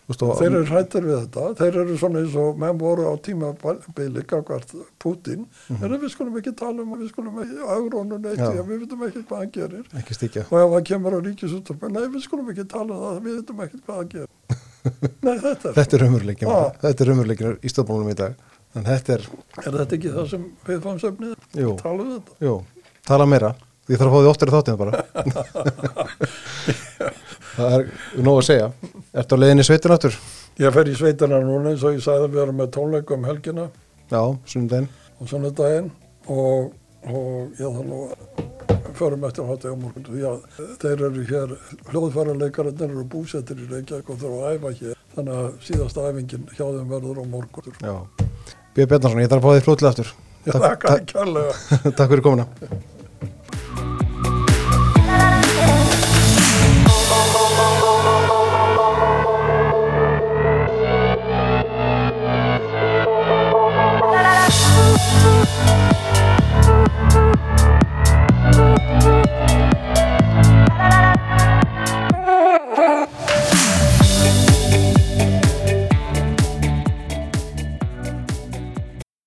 þú veist, og, Þeir eru hrættir við þetta, þeir eru svona eins og menn voru á tímabili gagvart Putin, Mhm. en við skulum ekki tala um, við skulum ekki ágrónun eitt, Já. við veitum ekki hvað hann gerir. ekki stíkja. Og ef það kemur á ríkisúttarpi, nei við skulum ekki tala um það, við veitum ekki hvað það gerir. nei þetta er, er Já. þetta er í í. Ég þarf að fá því oftar í þáttinu bara. það er nóg að segja. Ertu á leiðinni sveitin áttur? Ég fer í sveitina núna eins og ég sagði að við erum með tónleika um helgina Já, sunnudaginn. og sunnudaginn og, og ég þarf að förum eftir hátta á morgun því að þeir eru hér, hljóðfærarleikararnir eru búsettir í Reykjavík og þurfa að æfa hér þannig að síðasta æfingin hjá þeim verður á morgun. Já. Björn Bjarnarsson, ég þarf að fá því flótilega þakka ekki kærlega. Takk fyrir komuna.